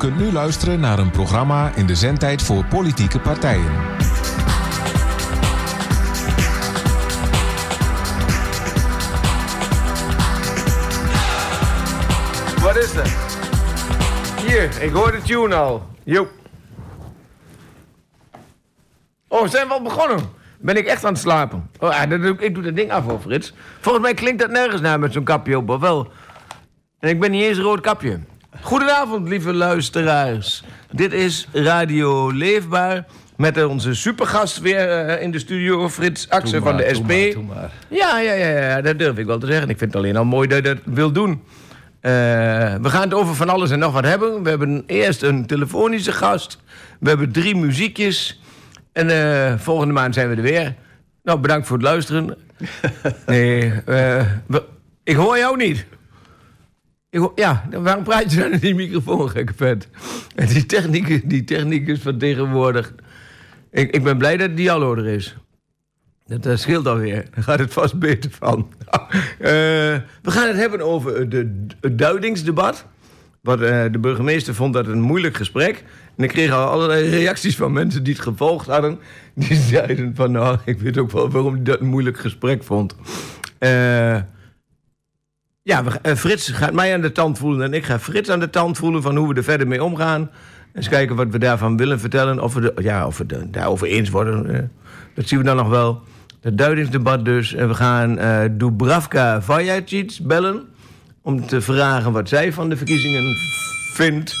kunt nu luisteren naar een programma in de zendtijd voor politieke partijen. Wat is er? Hier, ik hoor de tune al. Joep. Oh, zijn we al begonnen? Ben ik echt aan het slapen? Oh, ja, dat ik doe dat ding af hoor, Frits. Volgens mij klinkt dat nergens naar met zo'n kapje op, of wel? En ik ben niet eens een rood kapje. Goedenavond, lieve luisteraars. Dit is Radio Leefbaar. Met onze supergast weer eh, in de studio, Frits Axen van de SP. Ja, ja, ja, ja, dat durf ik wel te zeggen. Ik vind het alleen al mooi dat je dat wil doen. Eh, we gaan het over van alles en nog wat hebben. We hebben eerst een telefonische gast. We hebben drie muziekjes. En eh, volgende maand zijn we er weer. Nou, bedankt voor het luisteren. nee, we- ik hoor jou niet. Ik ja, waarom praat je dan in die microfoon, gekke vet? En die techniek, die techniek is van tegenwoordig. Ik, ik ben blij dat Diallo er is. Dat eh, scheelt alweer. Daar gaat het vast beter van. Eh, we gaan het hebben over de, het duidingsdebat. Wat eh, de burgemeester vond dat een moeilijk gesprek. En ik kreeg al allerlei reacties van mensen die het gevolgd hadden. Die zeiden van, nou, ik weet ook wel waarom hij dat een moeilijk gesprek vond. Eh, ja, eh, Frits gaat mij aan de tand voelen en ik ga Frits aan de tand voelen van hoe we er verder mee omgaan. Eens kijken wat we daarvan willen vertellen. Of we, de- ja, of we het daarover eens worden. eh, dat zien we dan nog wel. Het duidingsdebat dus. En we gaan eh Dubravka Vajacic bellen. Om te vragen wat zij van de verkiezingen vindt.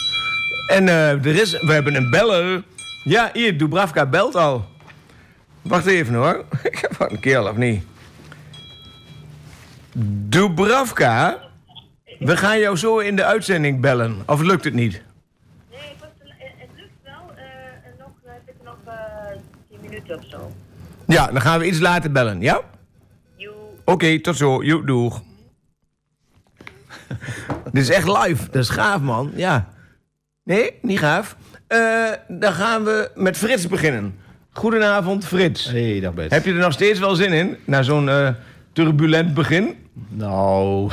En er is, we hebben een beller. Ja, hier, Dubravka belt al. Wacht even hoor. Ik heb wat een kerel of niet. Dubravka, we gaan jou zo in de uitzending bellen. Of lukt het niet? Nee, het, was, eh, het lukt wel. eh, en nog eh, heb ik nog eh 10 minuten of zo. Ja, dan gaan we iets later bellen, ja? Oké, tot zo. Joep, doeg. Dit is echt live. Dat is gaaf, man. Ja. Nee, niet gaaf. Eh, dan gaan we met Frits beginnen. Goedenavond, Frits. Hey, dag Bert. Heb je er nog steeds wel zin in? Na zo'n eh, turbulent begin? Nou,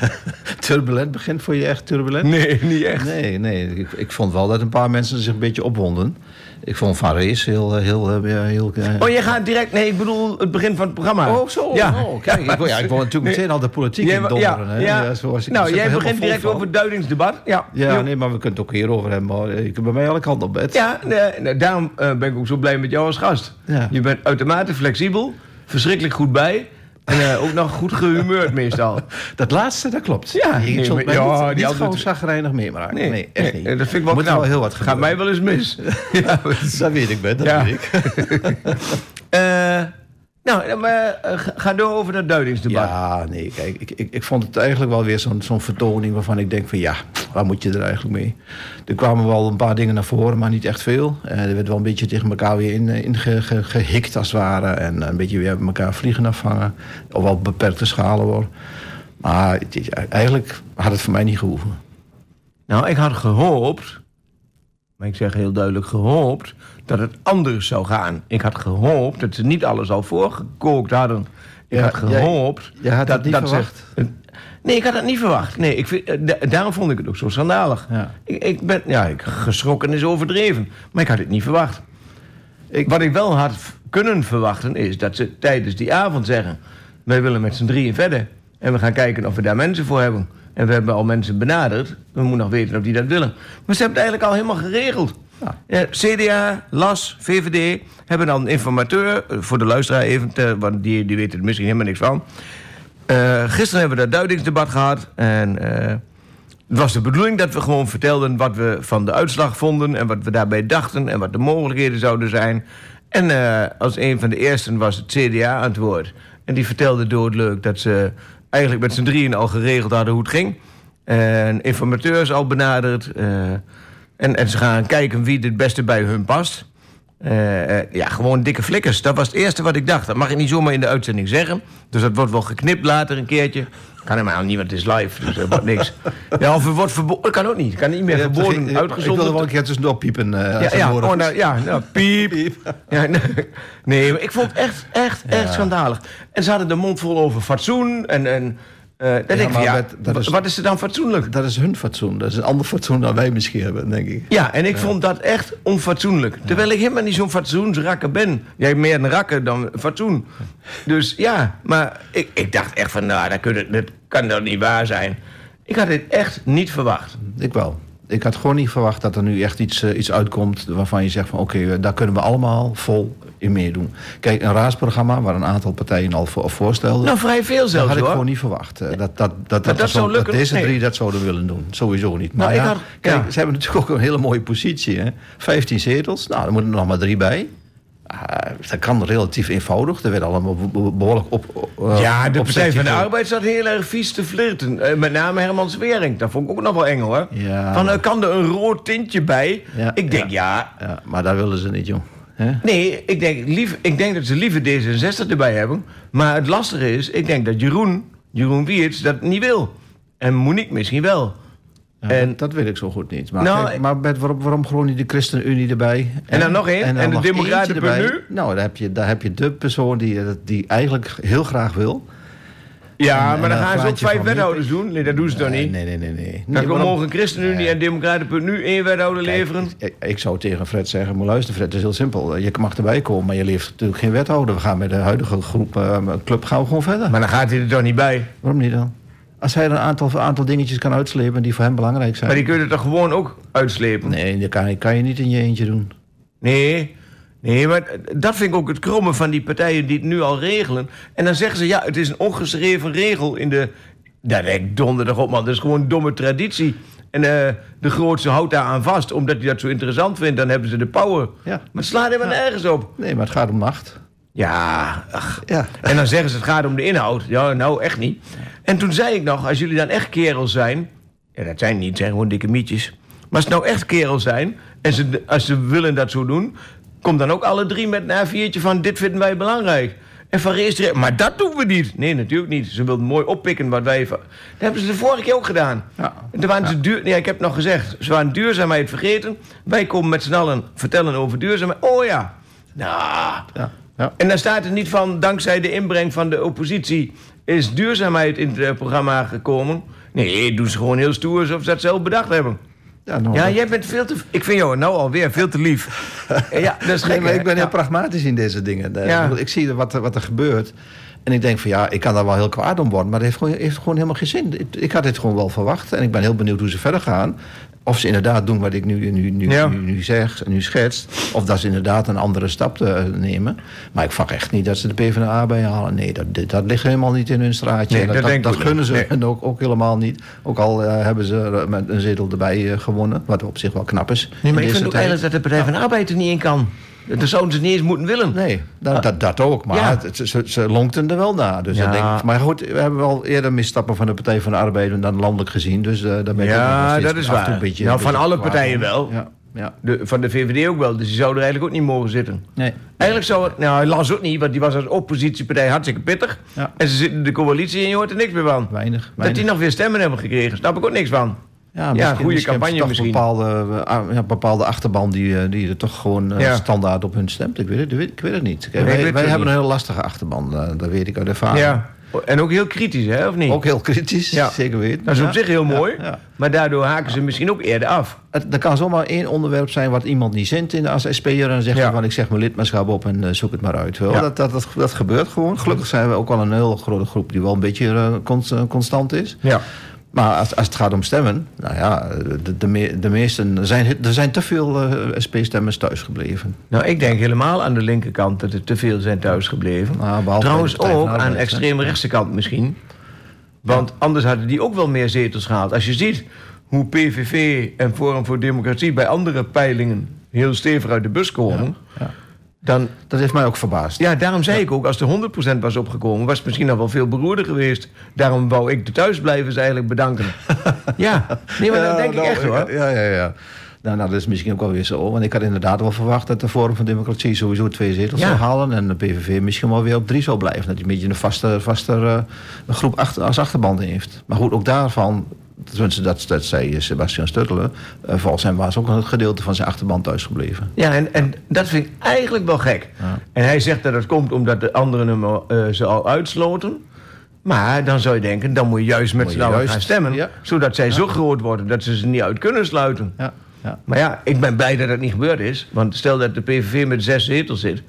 turbulent begint voor je echt turbulent? Nee, niet echt. Nee, nee. Ik, ik vond wel dat een paar mensen zich een beetje opwonden. Ik vond Van Rees heel... eh, heel, eh, ja, heel eh, Oh, jij gaat direct... Nee, ik bedoel het begin van het programma. Oh, zo. Ja. Oh, kijk, ik, wil- ja, ik wil natuurlijk meteen al de politiek Jij- in donderen. Ja, ik nou, er jij begint direct van. over het duidingsdebat. Ja, Ja, nee, maar we kunnen het ook hierover hebben. Maar ik heb bij mij alle kanten op bed. Ja, nee, daarom ben ik ook zo blij met jou als gast. Ja. Je bent uitermate flexibel, verschrikkelijk goed bij... en eh, ook nog goed gehumeurd meestal. Dat laatste, dat klopt. Ja, ik nee, mij ja, niet, die niet gewoon zagrijnig meemaken. Nee, echt niet. Dat vind ik wel Moet knap. wel heel wat Gaat mij wel eens mis. ja, Dat weet ik, Ben. Dat Ja. weet ik. Eh, nou, eh, eh, ga- door over dat duidingsdebat. Ja, nee, kijk, ik, ik, ik vond het eigenlijk wel weer zo'n zo'n vertoning waarvan ik denk van ja, waar moet je er eigenlijk mee? Er kwamen wel een paar dingen naar voren, maar niet echt veel. Eh, er werd wel een beetje tegen elkaar weer in, in ge- ge- gehikt als het ware. En een beetje weer elkaar vliegen afvangen. Op wel beperkte schalen hoor. Maar het eigenlijk had het voor mij niet gehoeven. Nou, ik had gehoopt, maar ik zeg heel duidelijk gehoopt, dat het anders zou gaan. Ik had gehoopt dat ze niet alles al voorgekookt hadden. Ik Ja, had gehoopt... jij had dat niet ze- verwacht? nee, ik had het niet verwacht. Nee, ik vind, eh, da- daarom vond ik het ook zo schandalig. Ja. Ik, ik ben, ja, ik, geschrokken is overdreven, maar ik had het niet verwacht. Ik- Wat ik wel had kunnen verwachten is dat ze tijdens die avond zeggen... wij willen met z'n drieën verder en we gaan kijken of we daar mensen voor hebben. En we hebben al mensen benaderd. We moeten nog weten of die dat willen. Maar ze hebben het eigenlijk al helemaal geregeld. Ja. CDA, LAS, VVD hebben dan een informateur... eh, voor de luisteraar even, te- want die, die weten er misschien helemaal niks van... Eh, gisteren hebben we dat duidingsdebat gehad. En eh, het was de bedoeling dat we gewoon vertelden wat we van de uitslag vonden... en wat we daarbij dachten en wat de mogelijkheden zouden zijn. En als een van de eersten was het CDA aan het woord. En die vertelde doodleuk dat ze eigenlijk met z'n drieën al geregeld hadden hoe het ging. En informateurs al benaderd. eh, en, en ze gaan kijken wie het beste bij hun past. Eh, eh, ja, gewoon dikke flikkers. Dat was het eerste wat ik dacht. Dat mag ik niet zomaar in de uitzending zeggen. Dus dat wordt wel geknipt later een keertje. Kan helemaal niet, want het is live. Dus er wordt niks. Ja, of het wordt verboden. Dat kan ook niet. Kan niet meer verboden, Ik wilde uitgezonden. wel een keer tussendoor piepen. als Ja, ja, oh, nou, ja, nou, piep. Ja, nee, nee, maar ik vond het echt, echt, echt schandalig. En ze hadden de mond vol over fatsoen en, en Eh, dan ik ja, dat- dat is- wat is er dan fatsoenlijk? Dat is hun fatsoen. Dat is een ander fatsoen dan wij misschien hebben, denk ik. Ja, en ik vond dat echt onfatsoenlijk. Terwijl ik helemaal niet zo'n fatsoensrakker ben. Jij meer een rakker dan fatsoen. Dus ja, maar ik, ik dacht echt van, nou, dat, kun dat kan toch niet waar zijn. Ik had dit echt niet verwacht. Ik wel. Ik had gewoon niet verwacht dat er nu echt iets, eh, iets uitkomt waarvan je zegt van oké, eh, daar kunnen we allemaal vol in meedoen. Kijk, een raadsprogramma waar een aantal partijen al voor, voorstelden. Nou, vrij veel dat zelfs had ik hoor. gewoon niet verwacht. eh, Dat, dat, dat, dat, dat dat zo- lukken? dat deze Nee. drie dat zouden willen doen. Sowieso niet. Maar Nou, ja, had- kijk, ja. ze hebben natuurlijk ook een hele mooie positie. Hè? 15 zetels. Nou, er moeten er nog maar drie bij. Ah, dat kan relatief eenvoudig. Er werd allemaal be- be- behoorlijk op. eh, Ja, de Partij van de Arbeid zat heel erg vies te flirten. Eh, met name Herman Zwering. Dat vond ik ook nog wel eng hoor. Ja. Van, eh, kan er een rood tintje bij? Ja, ik denk, ja. Ja, maar daar willen ze niet. Hè? Nee, ik denk, lief, ik denk dat ze liever D66 erbij hebben. Maar het lastige is, ik denk dat Jeroen, Jeroen Wiertz dat niet wil. En Monique misschien wel. Ja, En- dat, dat weet ik zo goed niet. Maar, Nou, kijk, maar Bert, waarom, waarom gewoon niet de ChristenUnie erbij? En dan nog één? dan En de Democraten erbij. nu? Nou, daar heb, je, daar heb je de persoon die, eh, die eigenlijk heel graag wil. Ja, En- maar en dan gaan ze ook vijf wethouders doen. Nee, dat doen ze toch nee, niet? Nee, nee, nee. nee. Dan Nee, komen waarom- morgen ChristenUnie en Democraten nu één wethouder Kijk, leveren. Ik, ik zou tegen Fred zeggen, maar luister Fred, het is heel simpel. Je mag erbij komen, maar je levert natuurlijk geen wethouder. We gaan met de huidige groep, eh, club gaan we gewoon verder. Maar dan gaat hij er toch niet bij. Waarom niet dan? Als hij een aantal, aantal dingetjes kan uitslepen die voor hem belangrijk zijn. Maar die kun je er toch gewoon ook uitslepen? Nee, dat kan, je- kan je niet in je eentje doen. Nee, nee, maar dat vind ik ook het kromme van die partijen die het nu al regelen. En dan zeggen ze, ja, het is een ongeschreven regel in de... Daar denk donderdag op, man. Dat is gewoon een domme traditie. En eh, de grootste houdt daar aan vast, omdat hij dat zo interessant vindt. Dan hebben ze de power. Ja. Maar het slaat helemaal nergens op. Nee, maar het gaat om macht. Ja, ach. Ja. En dan zeggen ze, het gaat om de inhoud. Ja, nou, echt niet. En toen zei ik nog, als jullie dan echt kerels zijn... Ja, dat zijn niet, zijn gewoon dikke mietjes. Maar als het nou echt kerels zijn... en ze, als ze willen dat zo doen... kom dan ook alle drie met een A4'tje van... dit vinden wij belangrijk. En van registreren. Maar dat doen we niet. Nee, natuurlijk niet. Ze wilden mooi oppikken wat wij... Dat hebben ze de vorige keer ook gedaan. Ja. En toen waren ze duur... Nee, ik heb het nog gezegd. Ze waren duurzaamheid vergeten. Wij komen met z'n allen vertellen over duurzaamheid. Oh ja. Nou... Ja. Ja. En dan staat er niet van, dankzij de inbreng van de oppositie... is duurzaamheid in het eh, programma gekomen. Nee, doen ze gewoon heel stoer alsof ze dat zelf bedacht hebben. Ja, nou, Ja, jij bent veel te... Ik vind jou nou alweer veel te lief. Ja, dat is Nee, gek, maar hè? ik ben heel pragmatisch in deze dingen. Eh, Ja. Ik zie wat, er- wat er gebeurt. En ik denk van ja, ik kan daar wel heel kwaad om worden. Maar dat heeft gewoon, heeft gewoon helemaal geen zin. Ik, ik had dit gewoon wel verwacht. En ik ben heel benieuwd hoe ze verder gaan. Of ze inderdaad doen wat ik nu, nu, nu, Ja. nu, nu zeg en nu schets. Of dat ze inderdaad een andere stap te, nemen. Maar ik verwacht echt niet dat ze de PvdA bijhalen. Nee, dat, dat, dat ligt helemaal niet in hun straatje. Nee, dat, dat gunnen ze. Nee. ook, ook helemaal niet. Ook al eh, hebben ze met een zetel erbij eh, gewonnen. Wat op zich wel knap is. Nee, maar in ik deze vind ook eigenlijk dat de Partij van de Arbeid er niet in kan. Dat zouden ze niet eens moeten willen. Nee, dat, dat, dat ook. Maar Ja. het- ze, ze lonkten er wel naar. Dus Ja. denk ik, maar goed, we hebben wel eerder misstappen van de Partij van de Arbeid dan landelijk gezien. Dus eh daar ben ik Ja, dat is en waar. Een beetje, nou, een van alle partijen wel. Ja, ja. De, van de VVD ook wel. Dus die zouden er eigenlijk ook niet mogen zitten. Nee. Eigenlijk zou het... Nou, hij las ook niet, want die was als oppositiepartij hartstikke pittig. Ja. En ze zitten in de coalitie en je hoort er niks meer van. Weinig. Dat weinig. die nog weer stemmen hebben gekregen, snap ik ook niks van. Ja, ja, goede misschien campagne toch misschien. Bepaalde, eh, ah, ja, bepaalde achterban die, eh, die er toch gewoon eh, Ja. standaard op hun stemt. Ik weet het, ik weet, het niet. Kijk, Nee, ik wij het hebben niet. een heel lastige achterban. dat weet ik uit ervaring. Ja. En ook heel kritisch, hè, of niet? Ook heel kritisch, Ja. zeker weten. Dat is op zich heel mooi. Maar daardoor haken ze misschien ook eerder af. Het, er kan zomaar één onderwerp zijn wat iemand niet zint in de als SP'er. En dan zegt van ik zeg mijn lidmaatschap op en zoek het maar uit. Wel. Dat, dat, dat, dat gebeurt gewoon. Gelukkig zijn we ook wel een heel grote groep die wel een beetje const- constant is. Ja. Maar als, als het gaat om stemmen, nou ja, de, de, me- de meesten zijn, er zijn te veel eh, SP-stemmers thuisgebleven. Nou, ik denk helemaal aan de linkerkant dat er te veel zijn thuisgebleven. Nou, Trouwens ook aan de extreme rechtse kant misschien. Want anders hadden die ook wel meer zetels gehaald. Als je ziet hoe PVV en Forum voor Democratie bij andere peilingen heel stevig uit de bus komen, Ja. Dan Dat heeft mij ook verbaasd. Ja, daarom zei ik ook, als er 100% was opgekomen, was het misschien nog wel veel beroerder geweest. Daarom wou ik de thuisblijvers eigenlijk bedanken. ja, nee, maar dat Ja, denk ik nou, echt hoor. Ja, ja, ja. Nou, nou, dat is misschien ook wel weer zo. Want ik had inderdaad wel verwacht dat de Forum van Democratie sowieso twee zetels Ja. zou halen. En de PVV misschien wel weer op drie zou blijven. Dat hij een beetje een vaste, vaste eh, groep achter, als achterband heeft. Maar goed, ook daarvan, tenminste dat, dat zei Sebastian Stuttelen. Uh, volgens hem was ook een gedeelte van zijn achterband thuisgebleven. Ja, en, en dat vind ik eigenlijk wel gek. Ja. En hij zegt dat het komt omdat de anderen hem, eh, ze al uitsloten. Maar dan zou je denken, dan moet je juist met z'n allen gaan stemmen. ja. Zodat zij zo groot worden dat ze ze niet uit kunnen sluiten. Ja, ja. Maar ja, ik ben blij dat dat niet gebeurd is. Want stel dat de PVV met zes zetels zit,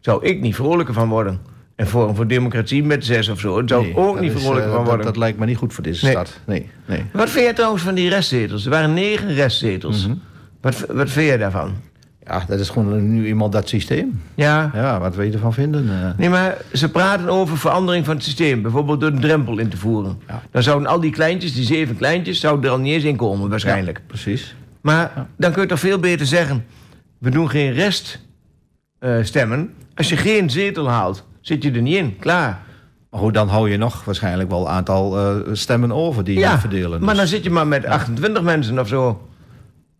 zou ik niet vrolijker van worden. En Forum voor Democratie met zes of zo, daar zou Nee, ook niet vrolijker eh, van worden. dat lijkt me niet goed voor deze Nee. stad. Nee, nee. Wat vind jij trouwens van die restzetels? Er waren negen restzetels. Mhm. wat, wat vind jij daarvan? Ja, dat is gewoon nu eenmaal dat systeem. Ja. Ja, wat wil je ervan vinden? Eh, Nee, maar ze praten over verandering van het systeem. Bijvoorbeeld door een drempel in te voeren. Ja. Dan zouden al die kleintjes, die zeven kleintjes, zouden er al niet eens in komen waarschijnlijk. ja, precies. Maar dan kun je toch veel beter zeggen... we doen geen rest eh, stemmen. Als je geen zetel haalt, zit je er niet in. Klaar. Maar goed, dan hou je nog waarschijnlijk wel een aantal eh, stemmen over die je verdelen. maar Dus- dan zit je maar met 28 mensen of zo.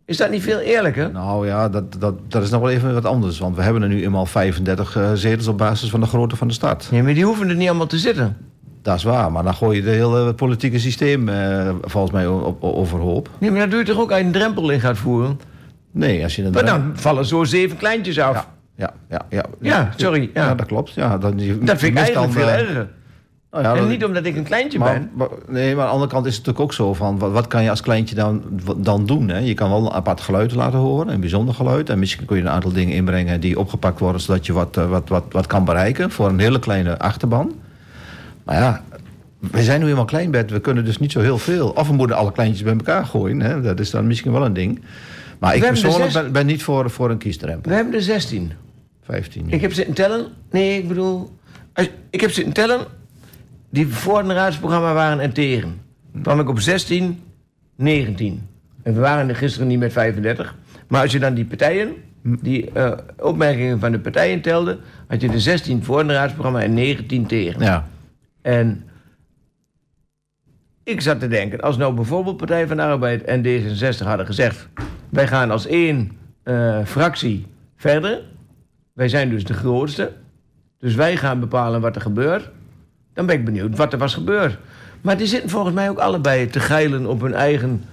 Is dat niet veel eerlijker? Nou ja, dat, dat, dat is nog wel even wat anders. Want we hebben er nu eenmaal 35 eh, zetels op basis van de grootte van de stad. Nee, maar die hoeven er niet allemaal te zitten. Dat is waar, maar dan gooi je het hele politieke systeem eh, volgens mij overhoop. Nee, maar dan doe je toch ook als je een drempel in gaat voeren? Nee, als je een Maar dan vallen zo zeven kleintjes af. Ja, ja, ja, ja, Ja, sorry, ja. dat klopt. Ja, dan, je, Dat vind ik eigenlijk veel dan, erger. nou ja, en dat- niet omdat ik een kleintje maar, ben. maar- nee, maar aan de andere kant is het natuurlijk ook zo van... wat, wat kan je als kleintje dan, dan doen? Hè? Je kan wel een apart geluid laten horen, een bijzonder geluid. En misschien kun je een aantal dingen inbrengen die opgepakt worden... zodat je wat, eh, wat, wat, wat kan bereiken voor een hele kleine achterban. Maar ja, we zijn nu eenmaal klein, Bert. We kunnen dus niet zo heel veel. Of we moeten alle kleintjes bij elkaar gooien. Hè? Dat is dan misschien wel een ding. Maar ik hebben er persoonlijk ben, ben niet voor, voor een kiesdrempel. We hebben er 16. 15. Ik heb zitten tellen. Nee, ik bedoel. Als, ik heb zitten tellen. Die voor het raadsprogramma waren en tegen. kwam ik op 16, 19. En we waren er gisteren niet met 35. Maar als je dan die partijen. die eh, opmerkingen van de partijen telde. had je er 16 voor het raadsprogramma en 19 tegen. Ja. En ik zat te denken, als nou bijvoorbeeld Partij van de Arbeid en D66 hadden gezegd... wij gaan als één eh, fractie verder, wij zijn dus de grootste... dus wij gaan bepalen wat er gebeurt... dan ben ik benieuwd wat er was gebeurd. Maar die zitten volgens mij ook allebei te geilen op hun eigen,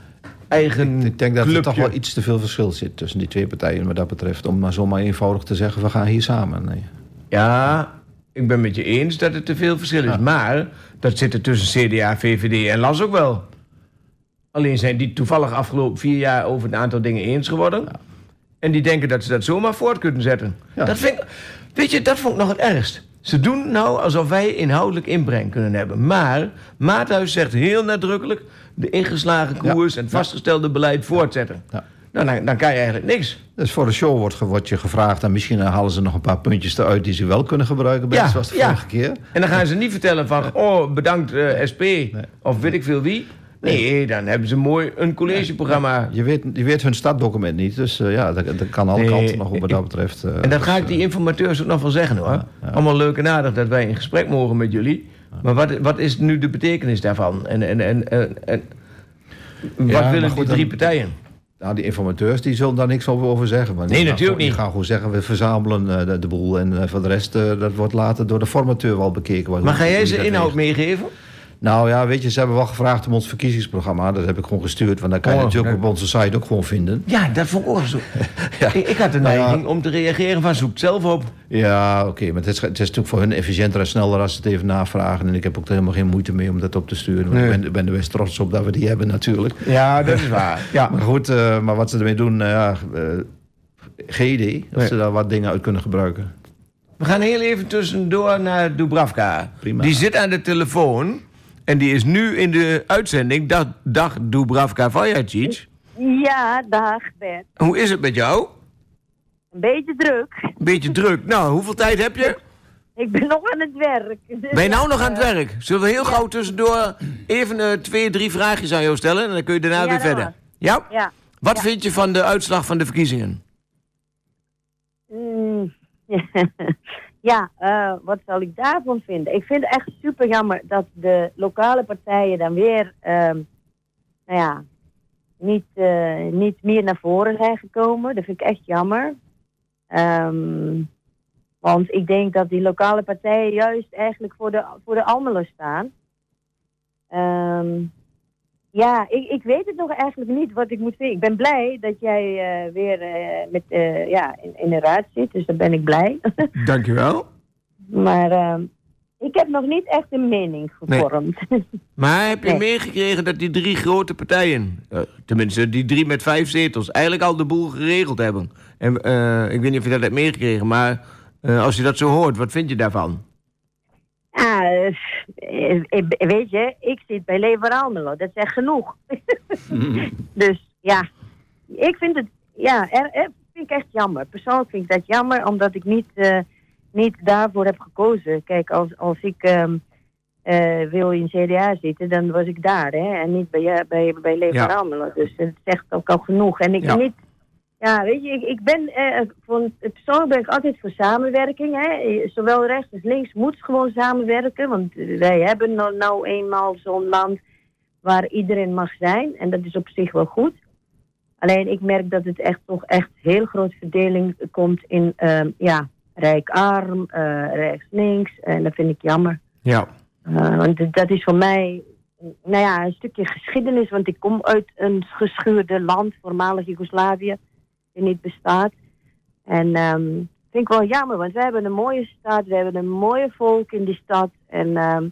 eigen Ik denk dat er toch wel iets te veel verschil zit tussen die twee partijen wat dat betreft. Om maar zomaar eenvoudig te zeggen, we gaan hier samen. Nee. Ja, ik ben met je eens dat er te veel verschil is. Maar dat zit er tussen CDA, VVD en LAS ook wel. Alleen zijn die toevallig afgelopen vier jaar over een aantal dingen eens geworden. En die denken dat ze dat zomaar voort kunnen zetten. Ja. Dat vind ik, weet je, dat vond ik nog het ergst. Ze doen nou alsof wij inhoudelijk inbreng kunnen hebben. Maar Maathuis zegt heel nadrukkelijk... de ingeslagen koers en het vastgestelde beleid voortzetten. Ja. Nou, dan, dan kan je eigenlijk niks. Dus voor de show wordt, je gevraagd... en misschien halen ze nog een paar puntjes eruit... die ze wel kunnen gebruiken, best Ja, zoals de ja. vorige keer. En dan gaan ze niet vertellen van, oh, bedankt eh, SP, of weet ik veel wie. Nee, dan hebben ze mooi een collegeprogramma. Je weet, je weet hun startdocument niet, dus eh, ja, dat, dat kan alle Nee, kanten nog op wat dat betreft. eh, En dat ga dus, ik die informateurs ook nog wel zeggen hoor. Allemaal leuk en aardig dat wij in gesprek mogen met jullie. Maar wat, wat is nu de betekenis daarvan? En, en, en, en, en wat willen goed, die drie dan- partijen? Nou, die informateurs die zullen daar niks over over zeggen. Nee, natuurlijk niet. Die gaan gewoon zeggen, we verzamelen eh, de, boel. En eh, voor de rest, eh, dat wordt later door de formateur wel bekeken. Maar ga jij ze inhoud meegeven? Nou ja, weet je, ze hebben wel gevraagd om ons verkiezingsprogramma. Dat heb ik gewoon gestuurd, want dat kan je Oh, natuurlijk op onze site ook gewoon vinden. Ja, dat vond ik ook zo. Ja. ik, ik had de Nou ja. neiging om te reageren van zoek het zelf op. Ja, oké, maar het is, het is natuurlijk voor hun efficiënter en sneller als ze het even navragen. En ik heb ook er helemaal geen moeite mee om dat op te sturen. Want Nee. ik ben, ben er best trots op dat we die hebben natuurlijk. Ja, dat is waar. Ja. Maar goed, eh, maar wat ze ermee doen, eh, ja, geen idee. Of Nee. ze daar wat dingen uit kunnen gebruiken. We gaan heel even tussendoor naar Dubravka. Prima. Die zit aan de telefoon. En die is nu in de uitzending. Dag, dag Dubravka Vajacic. Ja, dag Bert. Hoe is het met jou? Een beetje druk. Beetje druk. Nou, hoeveel tijd heb je? Ik ben nog aan het werk. Ben je nou nog aan het werk? Zullen we heel gauw tussendoor even eh, twee, drie vraagjes aan jou stellen? En dan kun je daarna Ja, weer verder. Ja? Ja. Wat Ja. vind je van de uitslag van de verkiezingen? Mm. ja, eh, wat zal ik daarvan vinden? Ik vind het echt super jammer dat de lokale partijen dan weer, ehm, nou ja, niet, eh, niet meer naar voren zijn gekomen. Dat vind ik echt jammer. Ehm, want ik denk dat die lokale partijen juist eigenlijk voor de, voor de Almelo staan. Ehm, ja, ik, ik weet het nog eigenlijk niet wat ik moet vinden. Ik ben blij dat jij eh, weer eh, met, eh, ja, in, in de raad zit, dus daar ben ik blij. Dankjewel. maar ehm, Ik heb nog niet echt een mening gevormd. Maar heb je Nee. meegekregen dat die drie grote partijen, tenminste die drie met vijf zetels, eigenlijk al de boel geregeld hebben? En ik weet niet of je dat hebt meegekregen, maar als je dat zo hoort, wat vind je daarvan? Ah, eh, eh, weet je, ik zit bij Lever Almelo. Dat is echt genoeg. dus ja, ik vind het, ja, er, er- vind ik echt jammer. Persoonlijk vind ik dat jammer, omdat ik niet, eh, niet daarvoor heb gekozen. Kijk, als, als ik eh, wil in CDA zitten, dan was ik daar, hè, en niet bij, bij, bij Lever Ja. Almelo. Dus het zegt ook al genoeg. En ik Ja. niet, ja, weet je, ik, ik ben, eh, van, persoonlijk ben ik altijd voor samenwerking. Hè. Zowel rechts als links moet gewoon samenwerken. Want wij hebben nou, nou eenmaal zo'n land waar iedereen mag zijn. En dat is op zich wel goed. Alleen ik merk dat het echt toch echt heel groot verdeling komt in ehm, ja, rijk-arm, eh, rechts-links. En dat vind ik jammer. Ja. Eh, want dat is voor mij nou ja, een stukje geschiedenis. Want ik kom uit een geschuurde land, voormalig Joegoslavië, die niet bestaat. En ehm vind ik wel jammer, want we hebben een mooie stad, we hebben een mooie volk in die stad. En ehm,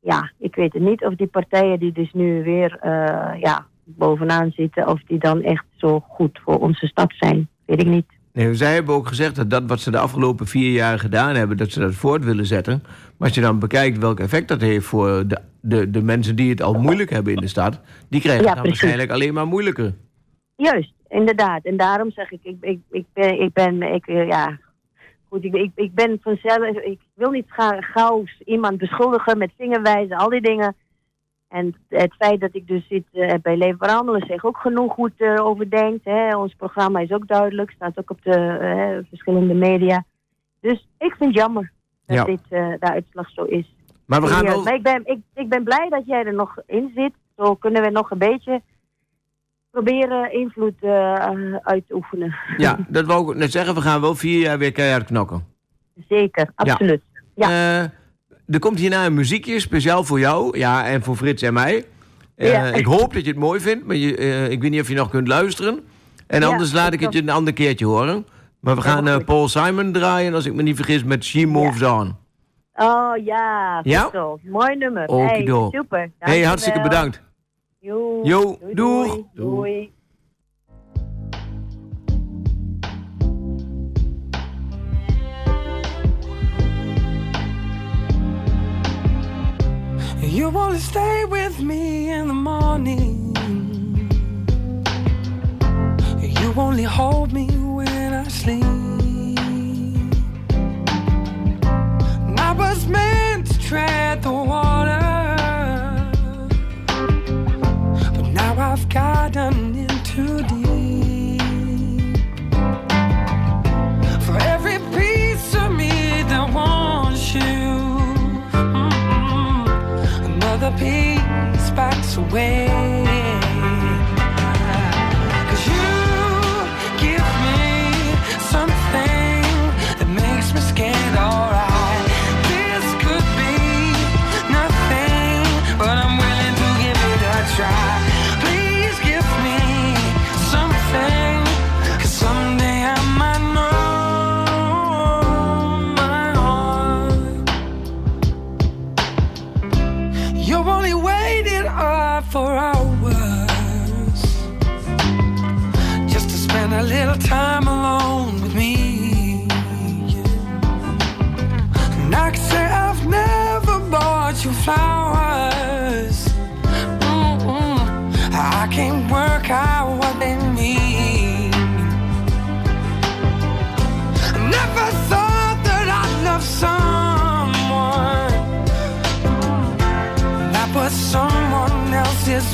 ja, ik weet het niet of die partijen die dus nu weer eh, ja, bovenaan zitten, of die dan echt zo goed voor onze stad zijn. Weet ik niet. Nee, zij hebben ook gezegd dat dat wat ze de afgelopen vier jaar gedaan hebben, dat ze dat voort willen zetten. Maar als je dan bekijkt welk effect dat heeft voor de, de, de mensen die het al moeilijk hebben in de stad, die krijgen Ja, het dan precies. waarschijnlijk alleen maar moeilijker. Juist, inderdaad. En daarom zeg ik, ik, ik, ik ben, ik ben, ik, eh, ja, goed, ik, ik, ik ben vanzelf, ik wil niet ga, gauw iemand beschuldigen met vingerwijzen, al die dingen. En het feit dat ik dus zit eh, bij Leven Veranderen zegt ook genoeg hoe het erover denkt. Hè. Ons programma is ook duidelijk, staat ook op de eh, verschillende media. Dus ik vind het jammer dat Ja. dit eh, de uitslag zo is. Maar we gaan wel... Maar ik ben, ik, ik ben blij dat jij er nog in zit. Zo kunnen we nog een beetje proberen invloed eh, uit te oefenen. Ja, dat wou ik net zeggen. We gaan wel vier jaar weer keihard knokken. Zeker, absoluut. Ja. Eh, er komt hierna een muziekje, speciaal voor jou. Ja, en voor Frits en mij. Ja. Ik hoop dat je het mooi vindt, maar je, ik weet niet of je nog kunt luisteren. En Ja, anders laat ik het je een ander keertje horen. Maar we gaan. Paul Simon draaien, als ik me niet vergis, met She Moves On. Oh ja, Ja? Mooi nummer. Hey, super. hey, hartstikke bedankt. Jo, Jo, doei, doeg. Doei. doei. You wanna stay with me in the morning. You only hold me when I sleep. And I was meant to tread the water. Gotten in too deep. For every piece of me that wants you. mm-mm, Another piece backs away.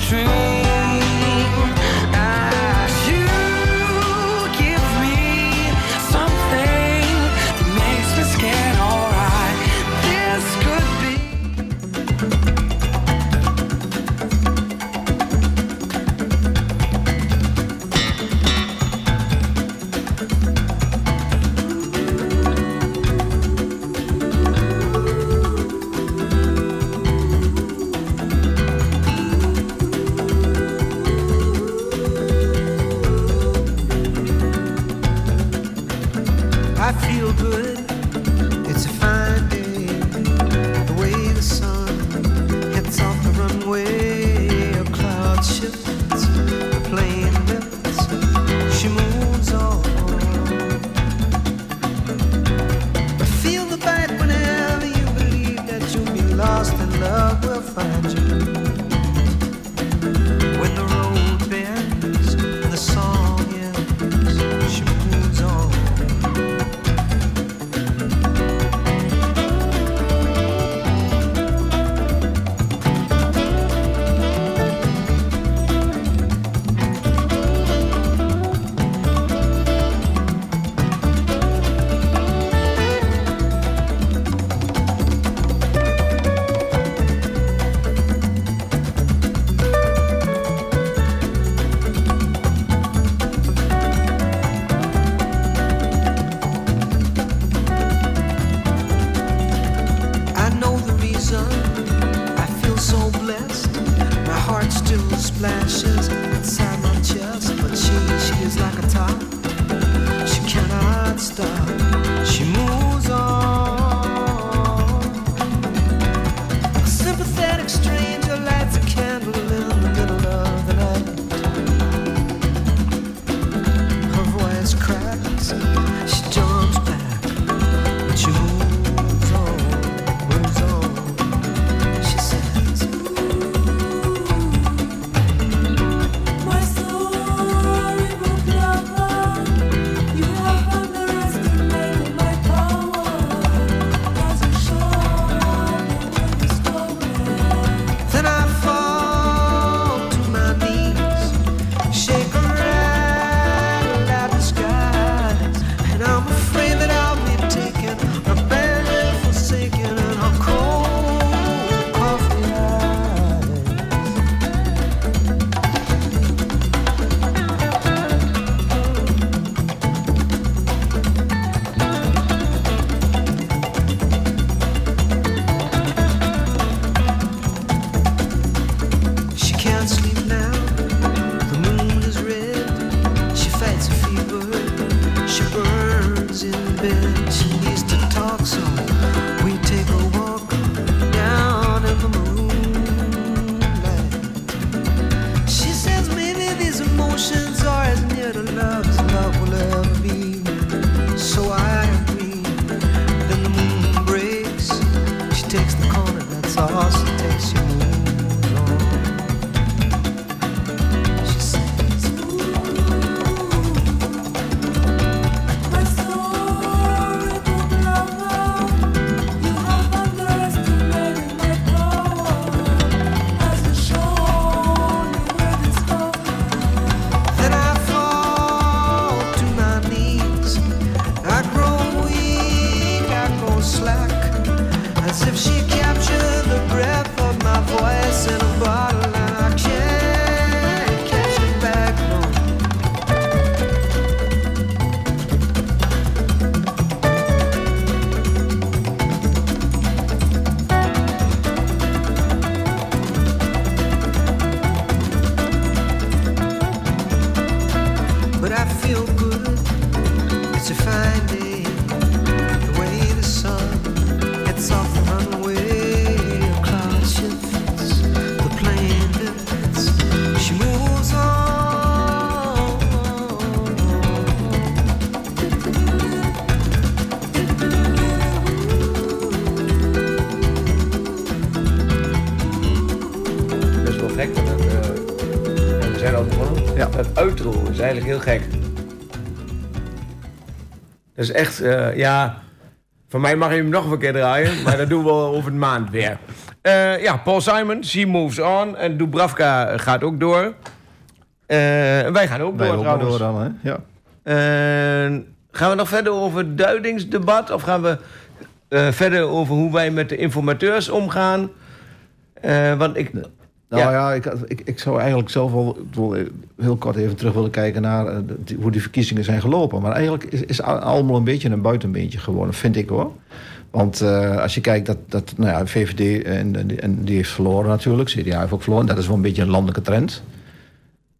去。your lights. Echt, eh, ja... Van mij mag je hem nog een keer draaien, maar dat doen we over een maand weer. Eh, ja, Paul Simon, She Moves On. En Dubravka gaat ook door. Eh, en wij gaan ook Wij door trouwens. door dan, hè? Ja. Gaan we nog verder over het duidingsdebat? Of gaan we verder over hoe wij met de informateurs omgaan? Want ik... Nou Ja. ik, ik, ik zou eigenlijk zelf wel heel kort even terug willen kijken naar eh, hoe die verkiezingen zijn gelopen. Maar eigenlijk is, is al- allemaal een beetje een buitenbeentje geworden, vind ik hoor. Want eh, als je kijkt dat, dat nou ja, VVD en, en die heeft verloren natuurlijk, CDA heeft ook verloren. Dat is wel een beetje een landelijke trend.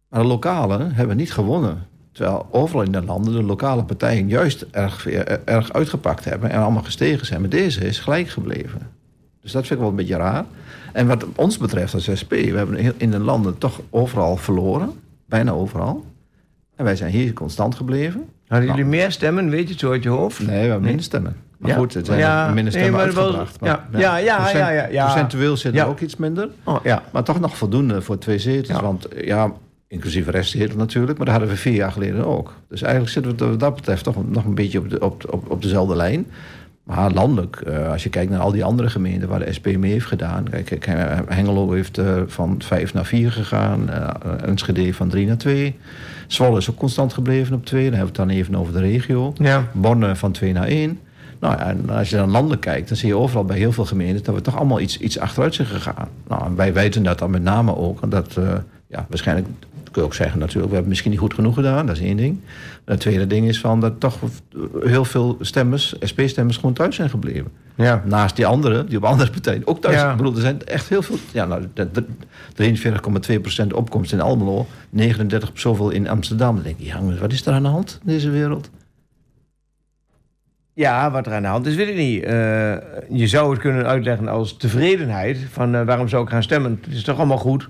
Maar de lokale hebben niet gewonnen. Terwijl overal in de landen de lokale partijen juist erg, eh, erg uitgepakt hebben en allemaal gestegen zijn. Maar deze is gelijk gebleven. Dus dat vind ik wel een beetje raar. En wat ons betreft als SP, we hebben in de landen toch overal verloren. Bijna overal. En wij zijn hier constant gebleven. Hadden jullie meer stemmen, weet je het zo uit je hoofd? Nee, we hebben minder stemmen. Maar Ja. goed, het zijn Ja, minder nee, stemmen maar wel- uitgebracht. ja, ja, ja, Procent- ja, ja, ja. Procentueel zit er Ja. ook iets minder. Oh, ja. Maar toch nog voldoende voor twee zetels. Ja. Want ja, inclusief restzetel natuurlijk. Maar dat hadden we vier jaar geleden ook. Dus eigenlijk zitten we wat dat betreft toch nog een beetje op, de, op, op, op dezelfde lijn. Maar landelijk, eh, als je kijkt naar al die andere gemeenten waar de SP mee heeft gedaan. Kijk, eh, Hengelo heeft eh, van vijf naar vier gegaan. eh Enschede van drie naar twee. Zwolle is ook constant gebleven op twee. Dan hebben we het dan even over de regio. Ja. Borne van 2 naar 1. Nou ja, en als je dan landelijk kijkt, dan zie je overal bij heel veel gemeenten dat we toch allemaal iets, iets achteruit zijn gegaan. Nou, en wij weten dat dan met name ook. En dat, eh, ja, waarschijnlijk kun je ook zeggen natuurlijk, we hebben misschien niet goed genoeg gedaan, dat is één ding. En het tweede ding is van dat toch heel veel stemmers, SP-stemmers, gewoon thuis zijn gebleven. Ja. Naast die anderen, die op andere partijen ook thuis Ja. zijn. Ik bedoel, er zijn echt heel veel. Ja, nou, de- de- 43,2% opkomst in Almelo, 39% zoveel in Amsterdam. Dan denk je, ja, wat is er aan de hand in deze wereld? Ja, wat er aan de hand is, weet ik niet. Eh, je zou het kunnen uitleggen als tevredenheid. Van eh, waarom zou ik gaan stemmen? Het is toch allemaal goed.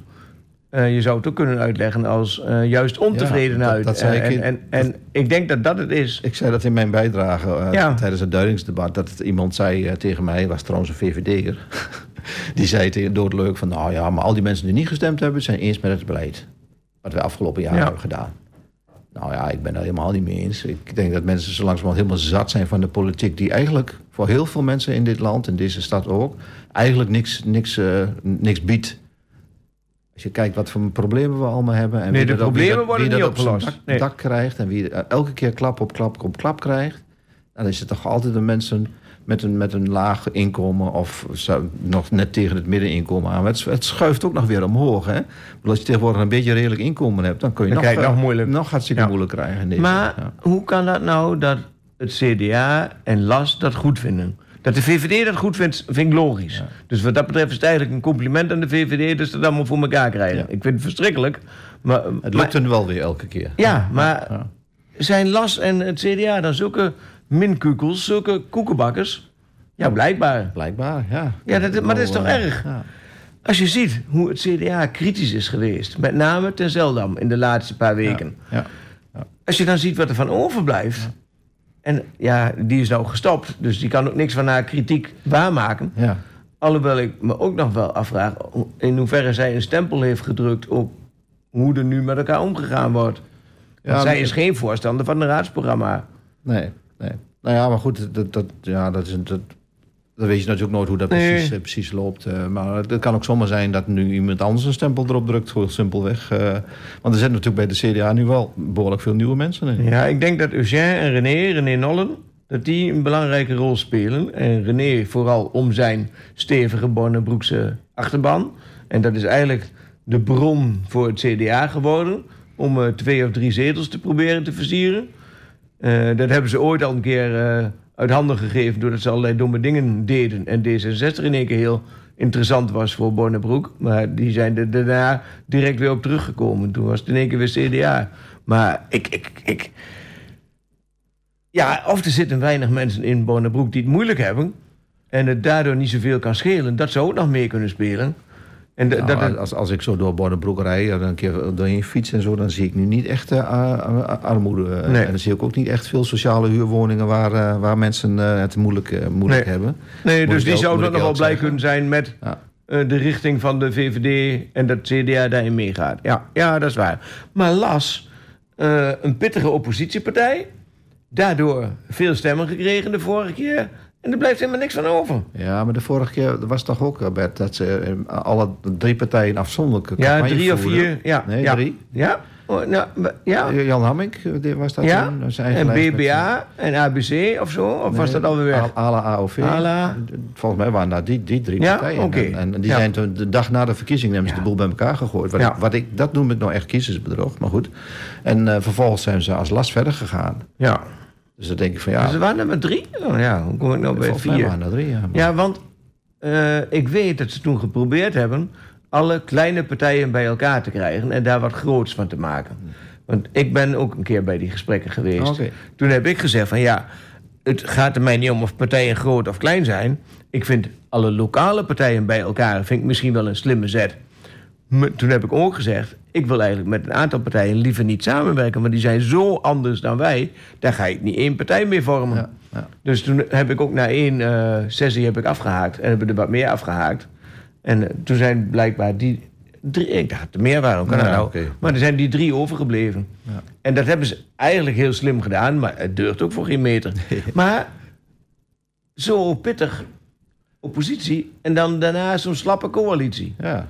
Eh, je zou het ook kunnen uitleggen als eh, juist ontevredenheid. Ja, dat- dat zei Eh, en, en, en ik denk dat dat het is. Ik zei dat in mijn bijdrage Ja. tijdens het duidingsdebat. Dat iemand zei tegen mij, was trouwens een VVD'er. die zei tegen doodleuk van... nou ja, maar al die mensen die niet gestemd hebben... zijn eens met het beleid. Wat we afgelopen jaar Ja. hebben gedaan. Nou ja, ik ben daar helemaal niet mee eens. Ik denk dat mensen zo langzamerhand helemaal zat zijn van de politiek... die eigenlijk voor heel veel mensen in dit land, in deze stad ook... eigenlijk niks, niks, niks biedt. Als je kijkt wat voor problemen we allemaal hebben... En Nee, wie de dat op- wie problemen dat- worden wie niet opgelost. dak, Nee. dak krijgt... en wie eh, elke keer klap op klap op klap krijgt... dan is het toch altijd de mensen met een, met een laag inkomen... of nog net tegen het middeninkomen aan. Het, het schuift ook nog weer omhoog. Hè? Want als je tegenwoordig een beetje redelijk inkomen hebt... dan kun je Dan nog, je eh, nog moeilijk. nog hartstikke Ja. moeilijk krijgen. In deze, Maar ja. hoe kan dat nou dat het CDA en LAS dat goed vinden? Dat de VVD dat goed vindt, vind ik logisch. Dus wat dat betreft is het eigenlijk een compliment aan de VVD... dat ze dat allemaal voor elkaar krijgen. Ja. Ik vind het verschrikkelijk. Maar, Het lukt hen wel weer elke keer. Ja, maar zijn LAS en het CDA dan zulke minkukels, zulke koekenbakkers. Ja, blijkbaar. Blijkbaar, ja. Ja, dat- maar dat is toch eh, erg? Als je ziet hoe het CDA kritisch is geweest, met name ten Zeldam in de laatste paar weken. Ja. Als je dan ziet wat er van overblijft. En ja, die is nou gestopt, dus die kan ook niks van haar kritiek waarmaken. Ja. Alhoewel ik me ook nog wel afvraag in hoeverre zij een stempel heeft gedrukt op hoe er nu met elkaar omgegaan wordt. Ja, zij is geen voorstander van een raadsprogramma. Nee, nee. Nou ja, maar goed, dat, dat, ja, dat, is, een- dat, dat weet je natuurlijk nooit hoe dat Nee. precies, eh, precies loopt. eh, maar het kan ook zomaar zijn dat nu iemand anders een stempel erop drukt, gewoon simpelweg. eh, want er zitten natuurlijk bij de CDA nu wel behoorlijk veel nieuwe mensen in. Ja, ik denk dat Eugène en René, René Nollen, dat die een belangrijke rol spelen. En René vooral om zijn stevige Bonnebroekse achterban. En dat is eigenlijk de bron voor het CDA geworden. Om twee of drie zetels te proberen te versieren. Eh, dat hebben ze ooit al een keer eh, uit handen gegeven... doordat ze allerlei domme dingen deden. En D66 in één keer heel interessant was voor Bonnebroek. Maar die zijn er daarna direct weer op teruggekomen. Toen was het in één keer weer CDA. Maar ik... ik, ik ja, of er zitten weinig mensen in Bonnebroek die het moeilijk hebben... en het daardoor niet zoveel kan schelen. Dat zou ook nog mee kunnen spelen. En de- Nou, dat, als, als ik zo door Bordenbroek rijd en een keer doorheen fiets en zo, dan zie ik nu niet echt eh, armoede. Nee. En dan zie ik ook niet echt veel sociale huurwoningen waar, eh, waar mensen eh, het moeilijk, moeilijk Nee. hebben. nee, dus die zouden nog wel blij kunnen zijn met... Ja. de richting van de VVD en dat CDA daarin meegaat. Ja, ja dat is waar. Maar las, een pittige oppositiepartij... daardoor veel stemmen gekregen de vorige keer... en er blijft helemaal niks van over. Ja, maar de vorige keer was toch ook, eh, Bert, dat ze eh, alle drie partijen afzonderlijk Ja, drie of vier. Ja, Nee, ja. drie. Ja, oh, nou, ja. Eh, Jan Hamming die was dat ja. toen, zijn En BBA en ABC of zo? Of was dat alweer weg? A- ALA, AOV. ALA. Volgens mij waren dat die, die drie Ja, partijen. oké. En, en die Ja. zijn toen de dag na de verkiezing hebben ze de boel bij elkaar gegooid. Wat, Ja. ik, wat ik, dat noem ik nou echt kiezersbedrog, maar goed. En vervolgens zijn ze als last verder gegaan. Ja. Dus dan denk ik van ja, Dus er waren er maar drie? Oh ja, hoe kom ik nou bij vier? waren er drie. Ja, maar- Ja, want eh, ik weet dat ze toen geprobeerd hebben... alle kleine partijen bij elkaar te krijgen... en daar wat groots van te maken. Want ik ben ook een keer bij die gesprekken geweest. Toen heb ik gezegd van ja... het gaat er mij niet om of partijen groot of klein zijn. Ik vind alle lokale partijen bij elkaar... vind ik misschien wel een slimme zet. Toen heb ik ook gezegd... ik wil eigenlijk met een aantal partijen liever niet samenwerken... want die zijn zo anders dan wij... daar ga ik niet één partij mee vormen. Ja, ja. Dus toen heb ik ook na één eh, sessie heb ik afgehaakt. En hebben er wat meer afgehaakt. En eh, toen zijn blijkbaar die drie... Ik dacht er meer waren. Kan Ja, nou? Maar er zijn die drie overgebleven. Ja. En dat hebben ze eigenlijk heel slim gedaan. Maar het deurt ook voor geen meter. maar zo pittig oppositie. En dan daarna zo'n slappe coalitie. ja.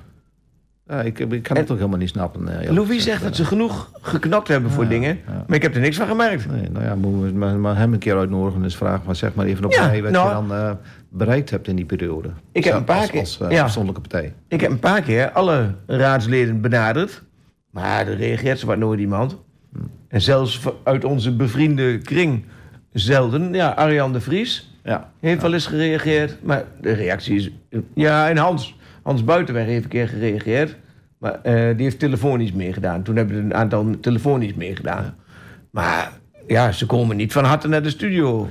Ja, ik, ik kan het ook helemaal niet snappen. eh, Louis zegt dat ze genoeg geknokt hebben voor dingen. Maar ik heb er niks van gemerkt. Nee, nou ja, moeten we maar, maar hem een keer uitnodigen en eens vragen. Maar zeg maar even op rij wat nou- je dan eh, bereikt hebt in die periode. Ik heb een paar als, keer- Als, eh, afzonderlijke partij. Ik heb een paar keer alle raadsleden benaderd. Maar er reageert zowat nooit iemand. En zelfs uit onze bevriende kring zelden. Ja, Arjan de Vries Ja. heeft wel eens gereageerd. Maar de reactie is... Ja, en Hans. Hans Buitenweg heeft een keer gereageerd. Maar eh, die heeft telefonisch meegedaan. Toen hebben we een aantal telefonisch meegedaan. Maar ja, ze komen niet van harte naar de studio.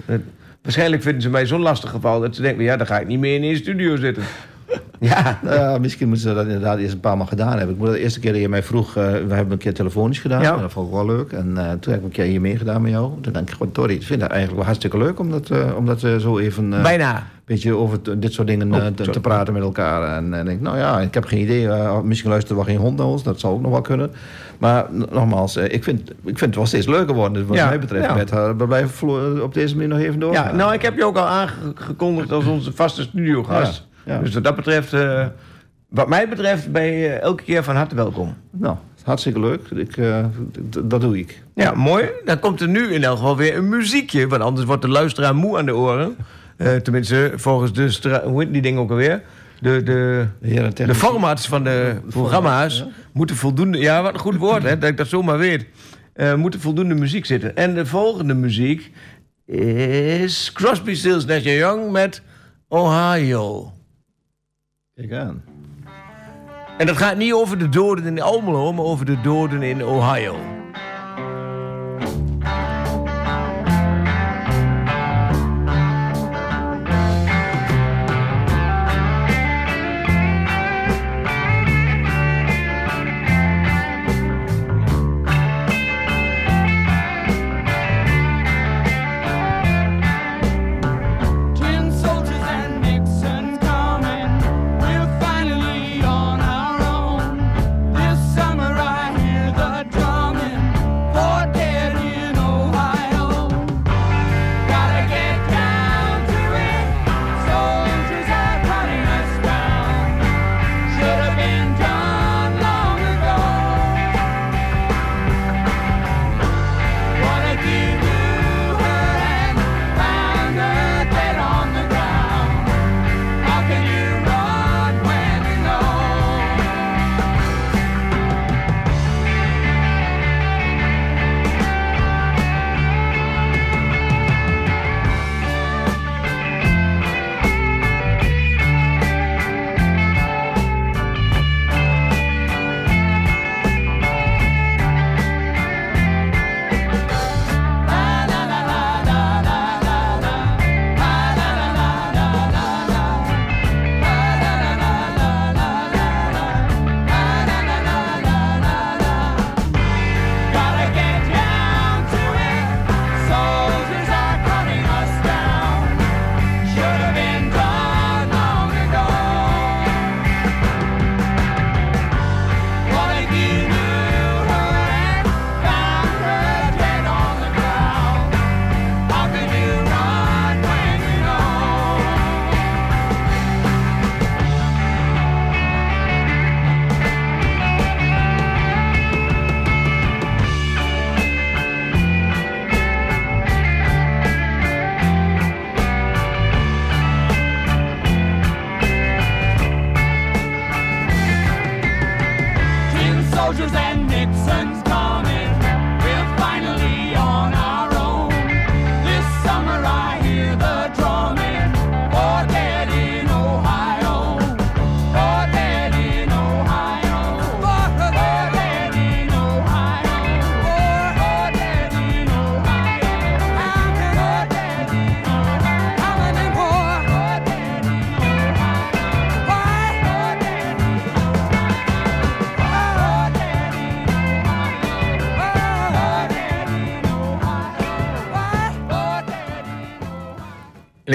Waarschijnlijk vinden ze mij zo'n lastig geval... dat ze denken, ja, dan ga ik niet meer in een studio zitten. ja, ja, misschien moeten ze dat inderdaad eerst een paar maal gedaan hebben. Ik moet de eerste keer dat je mij vroeg, eh, we hebben een keer telefonisch gedaan. Ja. En dat vond ik wel leuk. En eh, toen heb ik een keer hier meegedaan met jou. Toen denk ik gewoon, Tori, ik vind het eigenlijk wel hartstikke leuk om dat, eh, om dat eh, zo even eh, bijna. een beetje over dit soort dingen eh, Oh, te, praten met elkaar. En, en ik, nou ja, ik heb geen idee. eh, misschien luistert er wel geen hond naar ons, dat zou ook nog wel kunnen. Maar nogmaals, eh, ik, vind, ik vind het wel steeds leuker worden. Dus wat Ja, mij betreft, ja. Eh, we blijven op deze manier nog even door. Ja, nou, ik heb je ook al aangekondigd als onze vaste studiogast. Ja. Dus wat dat betreft, eh, wat mij betreft, ben je elke keer van harte welkom. Nou, hartstikke leuk. Ik, eh, dat doe ik. Ja, mooi. Dan komt er nu in elk geval weer een muziekje. Want anders wordt de luisteraar moe aan de oren. Eh, tenminste, volgens de... Hoe heet die ding ook alweer? De, de, De de formats van de programma's ja. moeten voldoende... Ja, wat een goed woord, hè, dat ik dat zomaar weet. Eh moeten voldoende muziek zitten. En de volgende muziek is Crosby, Stills, Nash Young met Ohio. Kijk aan. En dat gaat niet over de doden in Almelo, maar over de doden in Ohio.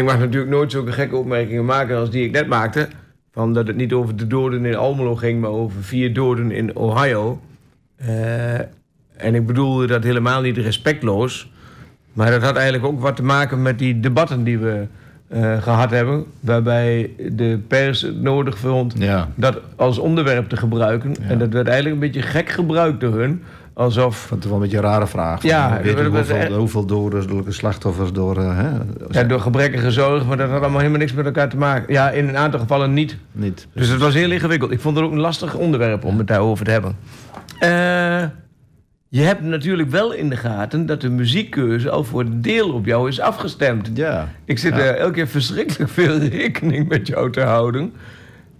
Ik mag natuurlijk nooit zulke gekke opmerkingen maken als die ik net maakte. Van dat het niet over de doden in Almelo ging, maar over vier doden in Ohio. Eh, en ik bedoelde dat helemaal niet respectloos. Maar dat had eigenlijk ook wat te maken met die debatten die we eh, gehad hebben. Waarbij de pers het nodig vond Ja. dat als onderwerp te gebruiken. En dat werd eigenlijk een beetje gek gebruikt door hun. Alsof het wel een beetje een rare vraag. Ja, weet dat was hoeveel, hoeveel dodelijke slachtoffers door... eh, hè, ja, door gebrekkige zorg, maar dat had allemaal helemaal niks met elkaar te maken. Ja, in een aantal gevallen niet. niet. Dus het was heel ingewikkeld. Ik vond het ook een lastig onderwerp om het daarover te hebben. Eh, je hebt natuurlijk wel in de gaten dat de muziekkeuze al voor een deel op jou is afgestemd. Ja. Ik zit Ja. er elke keer verschrikkelijk veel rekening met jou te houden.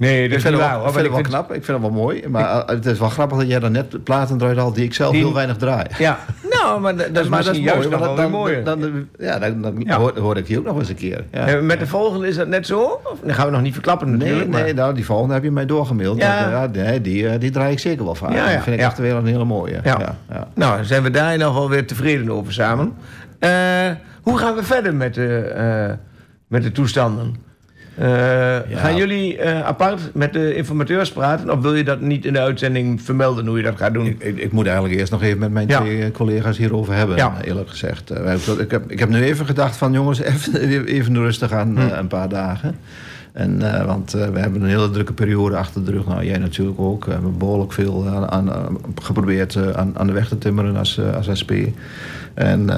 Nee, dat Ik is vind, wel, ik vind het wel knap, ik vind het wel mooi. Maar het is wel grappig dat jij dan net platen draait al die ik zelf Die- heel weinig draai. Ja, nou, maar dat, dat is maar misschien juist nog wel want weer mooier. Dan, dan, ja, dan, dan Ja. Hoor, hoor ik die ook nog eens een keer. Ja. Met de volgende is dat net zo? Of, dat gaan we nog niet verklappen Nee, natuurlijk. nee maar- nou, die volgende heb je mij doorgemaild. Ja. Dat, nee, die, eh, die draai ik zeker wel vaak. Ja, ja, Dat vind ik echt weer een hele mooie. Ja. Nou, zijn we daar ieder geval weer tevreden over samen. Eh, hoe gaan we verder met de, eh, met de toestanden? Eh, Gaan jullie eh, apart met de informateurs praten? Of wil je dat niet in de uitzending vermelden hoe je dat gaat doen? Ik, ik, ik moet eigenlijk eerst nog even met mijn Ja. twee eh, collega's hierover hebben, Ja. eerlijk gezegd. Ik, heb, ik heb nu even gedacht van jongens, even, even rustig aan Hm. eh, een paar dagen. En, want we hebben een hele drukke periode achter de rug. Nou, jij natuurlijk ook. We hebben behoorlijk veel aan, geprobeerd aan, aan de weg te timmeren als, als SP. En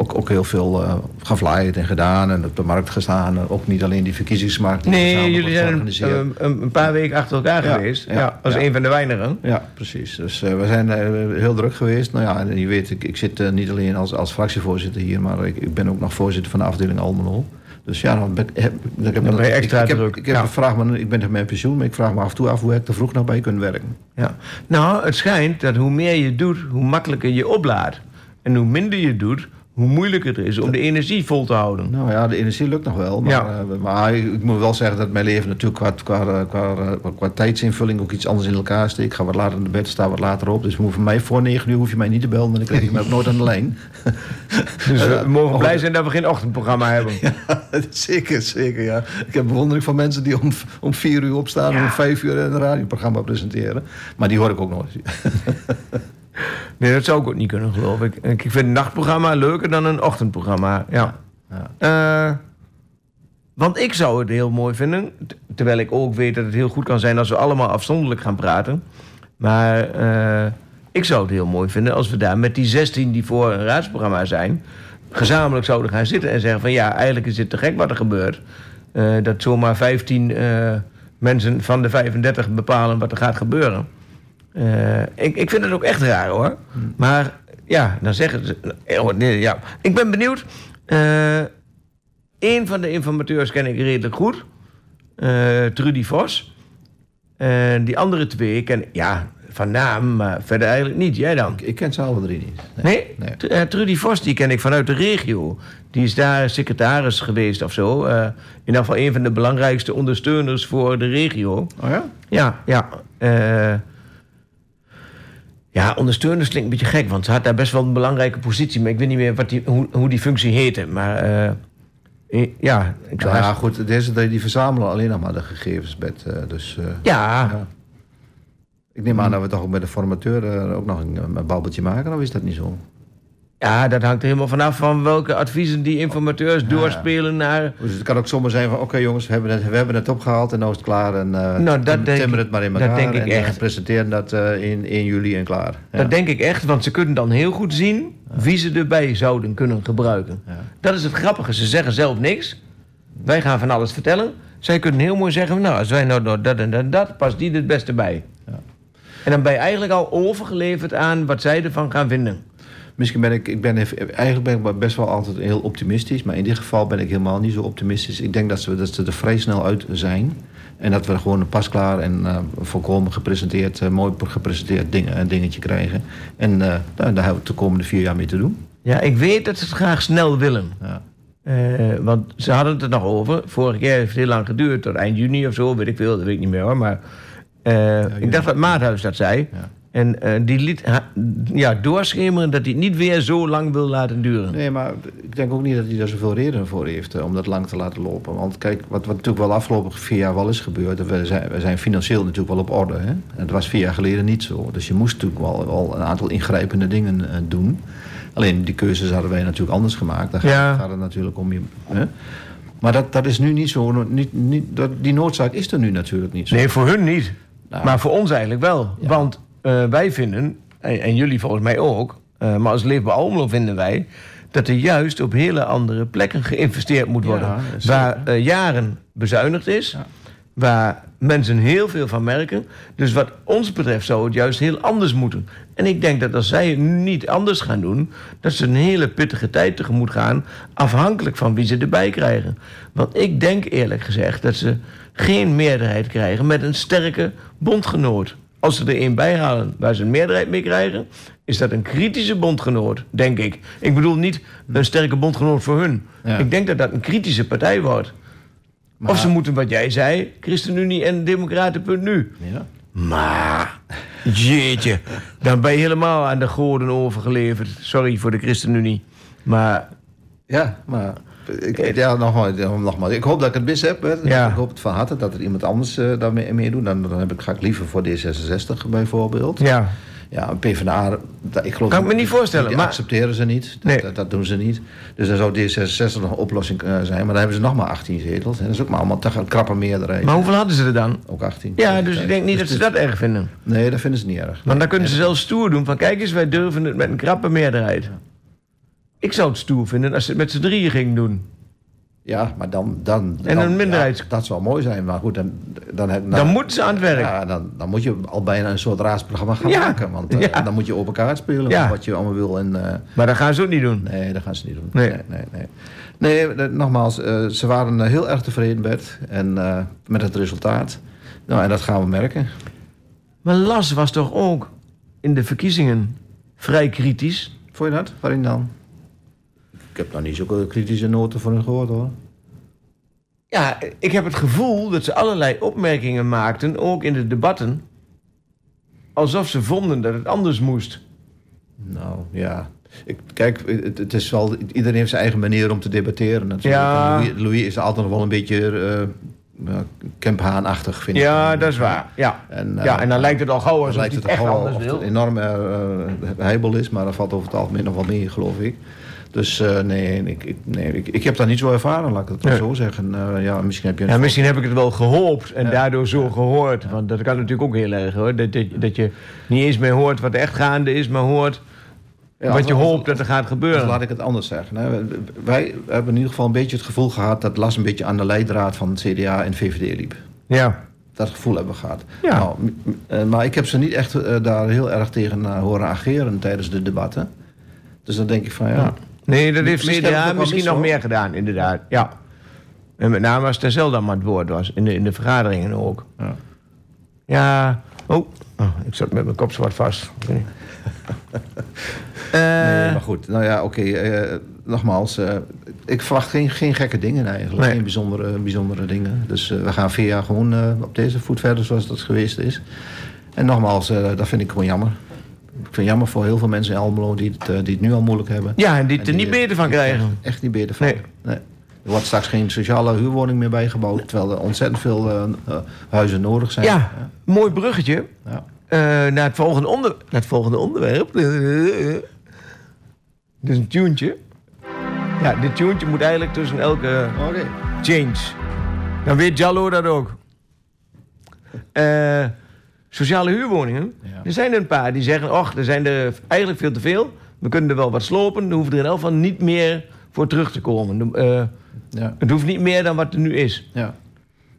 ook, ook heel veel eh gevlaaid en gedaan en op de markt gestaan. Ook niet alleen die verkiezingsmarkt. die nee, jullie zijn een, georganiseerd. een, een paar weken achter elkaar Ja, geweest. Ja, ja, als ja. een van de weinigen. Ja, precies. Dus eh, we zijn eh, heel druk geweest. Nou ja, en je weet, ik, ik zit eh, niet alleen als, als fractievoorzitter hier, maar ik, ik ben ook nog voorzitter van de afdeling Almelo. Dus ja, dan ben ik, heb, ik heb Dan ben je extra ik, ik druk. Heb, ik, heb, vraag ik ben met mijn pensioen, maar ik vraag me af en toe af hoe ik er vroeg nog bij kunnen werken. Ja. Nou, het schijnt dat hoe meer je doet, hoe makkelijker je oplaadt. En hoe minder je doet, hoe moeilijker het is om de energie vol te houden. Nou ja, de energie lukt nog wel. Maar, Ja. eh, maar ik, moet wel zeggen dat mijn leven natuurlijk qua, qua, eh, qua, qua, qua tijdsinvulling ook iets anders in elkaar steekt. Ik ga wat later in bed, sta wat later op. Dus voor mij voor negen uur hoef je mij niet te belden. Dan krijg je mij ook nooit aan de lijn. Dus we Eh, mogen oh, blij zijn dat we geen ochtendprogramma hebben. zeker, zeker, ja. Ik heb bewondering van mensen die om, om vier uur opstaan en om vijf uur een radioprogramma presenteren. Maar die hoor ik ook eens. Nee, dat zou ik ook niet kunnen, geloof ik. Ik vind een nachtprogramma leuker dan een ochtendprogramma. Ja. Ja. Eh, want ik zou het heel mooi vinden, terwijl ik ook weet dat het heel goed kan zijn als we allemaal afzonderlijk gaan praten. Maar eh, ik zou het heel mooi vinden als we daar met die 16 die voor een raadsprogramma zijn, gezamenlijk zouden gaan zitten en zeggen van ja, eigenlijk is dit te gek wat er gebeurt. Eh, dat zomaar 15 eh, mensen van de 35 bepalen wat er gaat gebeuren. Eh, ik, ik vind het ook echt raar hoor. Maar ja, dan zeggen ze. oh, nee, ja. Ik ben benieuwd. Eh Eén van de informateurs ken ik redelijk goed. Eh, Trudy Vos. En die andere twee ken ik, ja, van naam, maar verder eigenlijk niet. Jij dan? Ik, ik ken ze alle drie niet. Nee? nee. Tr- eh, Trudy Vos, die ken ik vanuit de regio. Die is daar secretaris geweest of zo. Eh, in ieder geval een van de belangrijkste ondersteuners voor de regio. Oh ja? Ja, ja. eh, ja, ondersteuners klinkt een beetje gek, want ze had daar best wel een belangrijke positie. Maar ik weet niet meer wat die, hoe, hoe die functie heette. Maar eh, eh, ja, ik zou Nou ja, goed, deze, die verzamelen alleen nog maar de gegevens. Met, eh, dus, ja, ja. Ik neem aan dat we toch ook met de formateur ook nog een, een babbeltje maken, of is dat niet zo? Ja, dat hangt er helemaal vanaf van welke adviezen die informateurs doorspelen naar... Dus het kan ook zomaar zijn van, oké jongens, we hebben, het, we hebben het opgehaald en nou is het klaar. En uh, Nou, dat denk timmer ik- het maar in dat elkaar denk ik en echt. presenteren dat eh, in 1 juli en klaar. Ja. Dat denk ik echt, want ze kunnen dan heel goed zien wie ze erbij zouden kunnen gebruiken. Ja. Dat is het grappige, ze zeggen zelf niks. Wij gaan van alles vertellen. Zij kunnen heel mooi zeggen, nou, als wij nou dat en dat, en dat past die het beste bij. Ja. En dan ben je eigenlijk al overgeleverd aan wat zij ervan gaan vinden. Misschien ben ik, ik ben even, eigenlijk ben ik best wel altijd heel optimistisch, maar in dit geval ben ik helemaal niet zo optimistisch. Ik denk dat ze, dat ze er vrij snel uit zijn. En dat we gewoon een pasklaar en eh, volkomen gepresenteerd, eh, mooi gepresenteerd ding, een dingetje krijgen. En eh, daar, daar hebben we de komende vier jaar mee te doen. Ja, ik weet dat ze het graag snel willen. Ja. Want ze hadden het er nog over. Vorig jaar heeft het heel lang geduurd, tot eind juni of zo, weet ik veel, dat weet ik niet meer hoor. Maar ik dacht dat Maathuis dat zei. Ja. En eh, die liet ja, doorschemeren dat hij het niet weer zo lang wil laten duren. Nee, maar ik denk ook niet dat hij daar zoveel reden voor heeft eh, om dat lang te laten lopen. Want kijk, wat, wat natuurlijk wel afgelopen vier jaar wel is gebeurd, we zijn, we zijn financieel natuurlijk wel op orde. Hè? En het was vier jaar geleden niet zo. Dus je moest natuurlijk wel, wel een aantal ingrijpende dingen eh, doen. Alleen die keuzes hadden wij natuurlijk anders gemaakt. Daar gaat, Ja. gaat het natuurlijk om je. Hè? Maar dat, dat is nu niet zo. Niet, niet, dat, die noodzaak is er nu natuurlijk niet zo. Nee, voor hun niet. Nou. Maar voor ons eigenlijk wel. Ja. Want eh, wij vinden, en, en jullie volgens mij ook... eh, maar als Leefbaar Almelo vinden wij... dat er juist op hele andere plekken geïnvesteerd moet worden. waar eh, jaren bezuinigd is. Ja. Waar mensen heel veel van merken. Dus wat ons betreft zou het juist heel anders moeten. En ik denk dat als zij het nu niet anders gaan doen... dat ze een hele pittige tijd tegemoet gaan... afhankelijk van wie ze erbij krijgen. Want ik denk eerlijk gezegd dat ze geen meerderheid krijgen... met een sterke bondgenoot. Als ze er één bij halen waar ze een meerderheid mee krijgen... is dat een kritische bondgenoot, denk ik. Ik bedoel niet een sterke bondgenoot voor hun. Ja. Ik denk dat dat een kritische partij wordt. Maar- Of ze moeten, wat jij zei, ChristenUnie en Democraten.nu. Ja. Maar, jeetje, dan ben je helemaal aan de goden overgeleverd. Sorry voor de ChristenUnie. Maar, Ja, maar ik, ja, nogmaals, ja, nogmaals, ik hoop dat ik het mis heb. Hè. Ja. Ik hoop het van harte dat er iemand anders eh, daarmee mee doet. Dan, dan heb ik, ga ik liever voor D66 bijvoorbeeld. ja. Ja, PvdA, dat, ik geloof Kan ik me niet voorstellen, Die maar- accepteren ze niet. Dat, Nee. dat, dat doen ze niet. Dus dan zou D66 nog een oplossing eh, zijn. Maar dan hebben ze nog maar 18 zetels. En dat is ook maar allemaal te een krappe meerderheid. Maar hoeveel hadden ze er dan? Ook 18. Ja, dus ik denk niet dat Dus ze dat erg vinden. Nee, dat vinden ze niet erg. Want dan kunnen ze zelfs stoer doen van... kijk eens, wij durven het met een krappe meerderheid. Ik zou het stoer vinden als ze het met z'n drieën gingen doen. Ja, maar dan... dan En een ja, dat zou mooi zijn, maar goed, dan... Dan, dan, Dan moeten ze aan het werk. Ja, dan, dan moet je al bijna een soort raadsprogramma gaan Ja. maken. Want eh, dan moet je open kaart spelen wat je allemaal wil. En, eh, Maar dat gaan ze ook niet doen. nee, dat gaan ze niet doen. Nee. nee, nee. nee. Nee, eh, nogmaals, ze waren heel erg tevreden met, en, met het resultaat. Nou, en dat gaan we merken. Maar Las was toch ook in de verkiezingen vrij kritisch? Vond je dat? Waarin dan? Ik heb nog niet zulke kritische noten voor hen gehoord hoor. Ja, ik heb het gevoel dat ze allerlei opmerkingen maakten, ook in de debatten, alsof ze vonden dat het anders moest. Nou ja. Ik, kijk, het, het is wel, iedereen heeft zijn eigen manier om te debatteren. Natuurlijk. Ja. Louis, Louis is altijd nog wel een beetje uh, Kemphaan-achtig, vind ik. Ja, dat is waar. Ja, En, eh, ja en dan lijkt het al gauw alsof lijkt het het echt anders wil. een enorme uh, heibel is, maar dat valt over het algemeen nog wel mee, geloof ik. Dus uh, nee, ik, ik, nee ik, ik heb dat niet zo ervaren, laat ik het Nee. zo zeggen. Uh, ja, misschien heb je... Ja, misschien heb ik het wel gehoopt en Ja. daardoor zo gehoord. Want dat kan natuurlijk ook heel erg hoor. Dat, dat, dat je niet eens meer hoort wat echt gaande is, maar hoort Ja, wat je hoopt dat er gaat Dus gebeuren. laat ik het anders zeggen. Hè. Wij hebben in ieder geval een beetje het gevoel gehad... dat Las een beetje aan de leidraad van het CDA en VVD liep. Ja. Dat gevoel hebben we gehad. Ja. Nou, eh, maar ik heb ze niet echt eh, daar heel erg tegen eh, horen ageren tijdens de debatten. Dus dan denk ik van ja... Nee, dat heeft Misschien wel misschien mis, nog meer gedaan, inderdaad. Ja. En met name als Ter Zeldam aan het woord was, in de, in de vergaderingen ook. Ja. Ja. Oh. oh, ik zat met mijn kop zwart vast. Eh, Nee, maar goed. Nou ja, oké. eh, nogmaals, eh, ik verwacht geen, geen gekke dingen eigenlijk. Nee. Geen bijzondere, bijzondere dingen. Dus eh, we gaan vier jaar gewoon eh, op deze voet verder zoals dat geweest is. En nogmaals, eh, dat vind ik gewoon jammer. Ik vind het jammer voor heel veel mensen in Almelo die het, eh, die het nu al moeilijk hebben. ja, en die er niet eh, beter van die krijgen. Echt, echt niet beter van. Nee. Nee. Er wordt straks geen sociale huurwoning meer bijgebouwd. Terwijl er ontzettend veel eh, eh, huizen nodig zijn. Ja, mooi bruggetje. Ja. Eh, naar, het volgende onder, naar het volgende onderwerp. Dit is een tuentje. Ja, dit tuentje moet eigenlijk tussen elke Oké. change. Dan weet Jallo dat ook. Eh, sociale huurwoningen. Ja. Er zijn er een paar die zeggen... och, er zijn er eigenlijk veel te veel. We kunnen er wel wat slopen. Dan hoeven er in elk geval niet meer voor terug te komen. Eh, Ja. het hoeft niet meer dan wat er nu is. ja.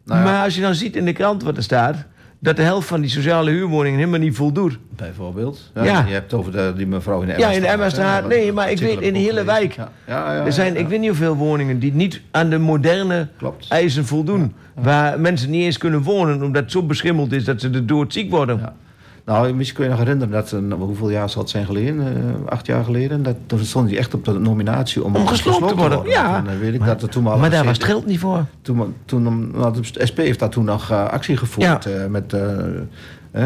Nou ja, Maar als je dan ziet in de krant wat er staat... dat de helft van die sociale huurwoningen helemaal niet voldoet. Bijvoorbeeld. Ja. Je hebt het over de, die mevrouw in de Ja, in de Nee, maar ik weet in de hele wijk. Ja, ja, Er zijn, ik weet niet hoeveel woningen die niet aan de moderne Klopt. eisen voldoen. Waar mensen niet eens kunnen wonen omdat het zo beschimmeld is dat ze er doorziek worden. Nou, misschien kun je nog herinneren dat, een, hoeveel jaar zal het zijn geleden? eh, acht jaar geleden. Dat, toen stond hij echt op de nominatie om, Om gesloopt te worden, ja. En dan weet ik dat er toen maar daar was het geld niet voor. Toen, toen, nou, de SP heeft daar toen nog eh, actie gevoerd. Ja. eh, met, eh, eh, eh,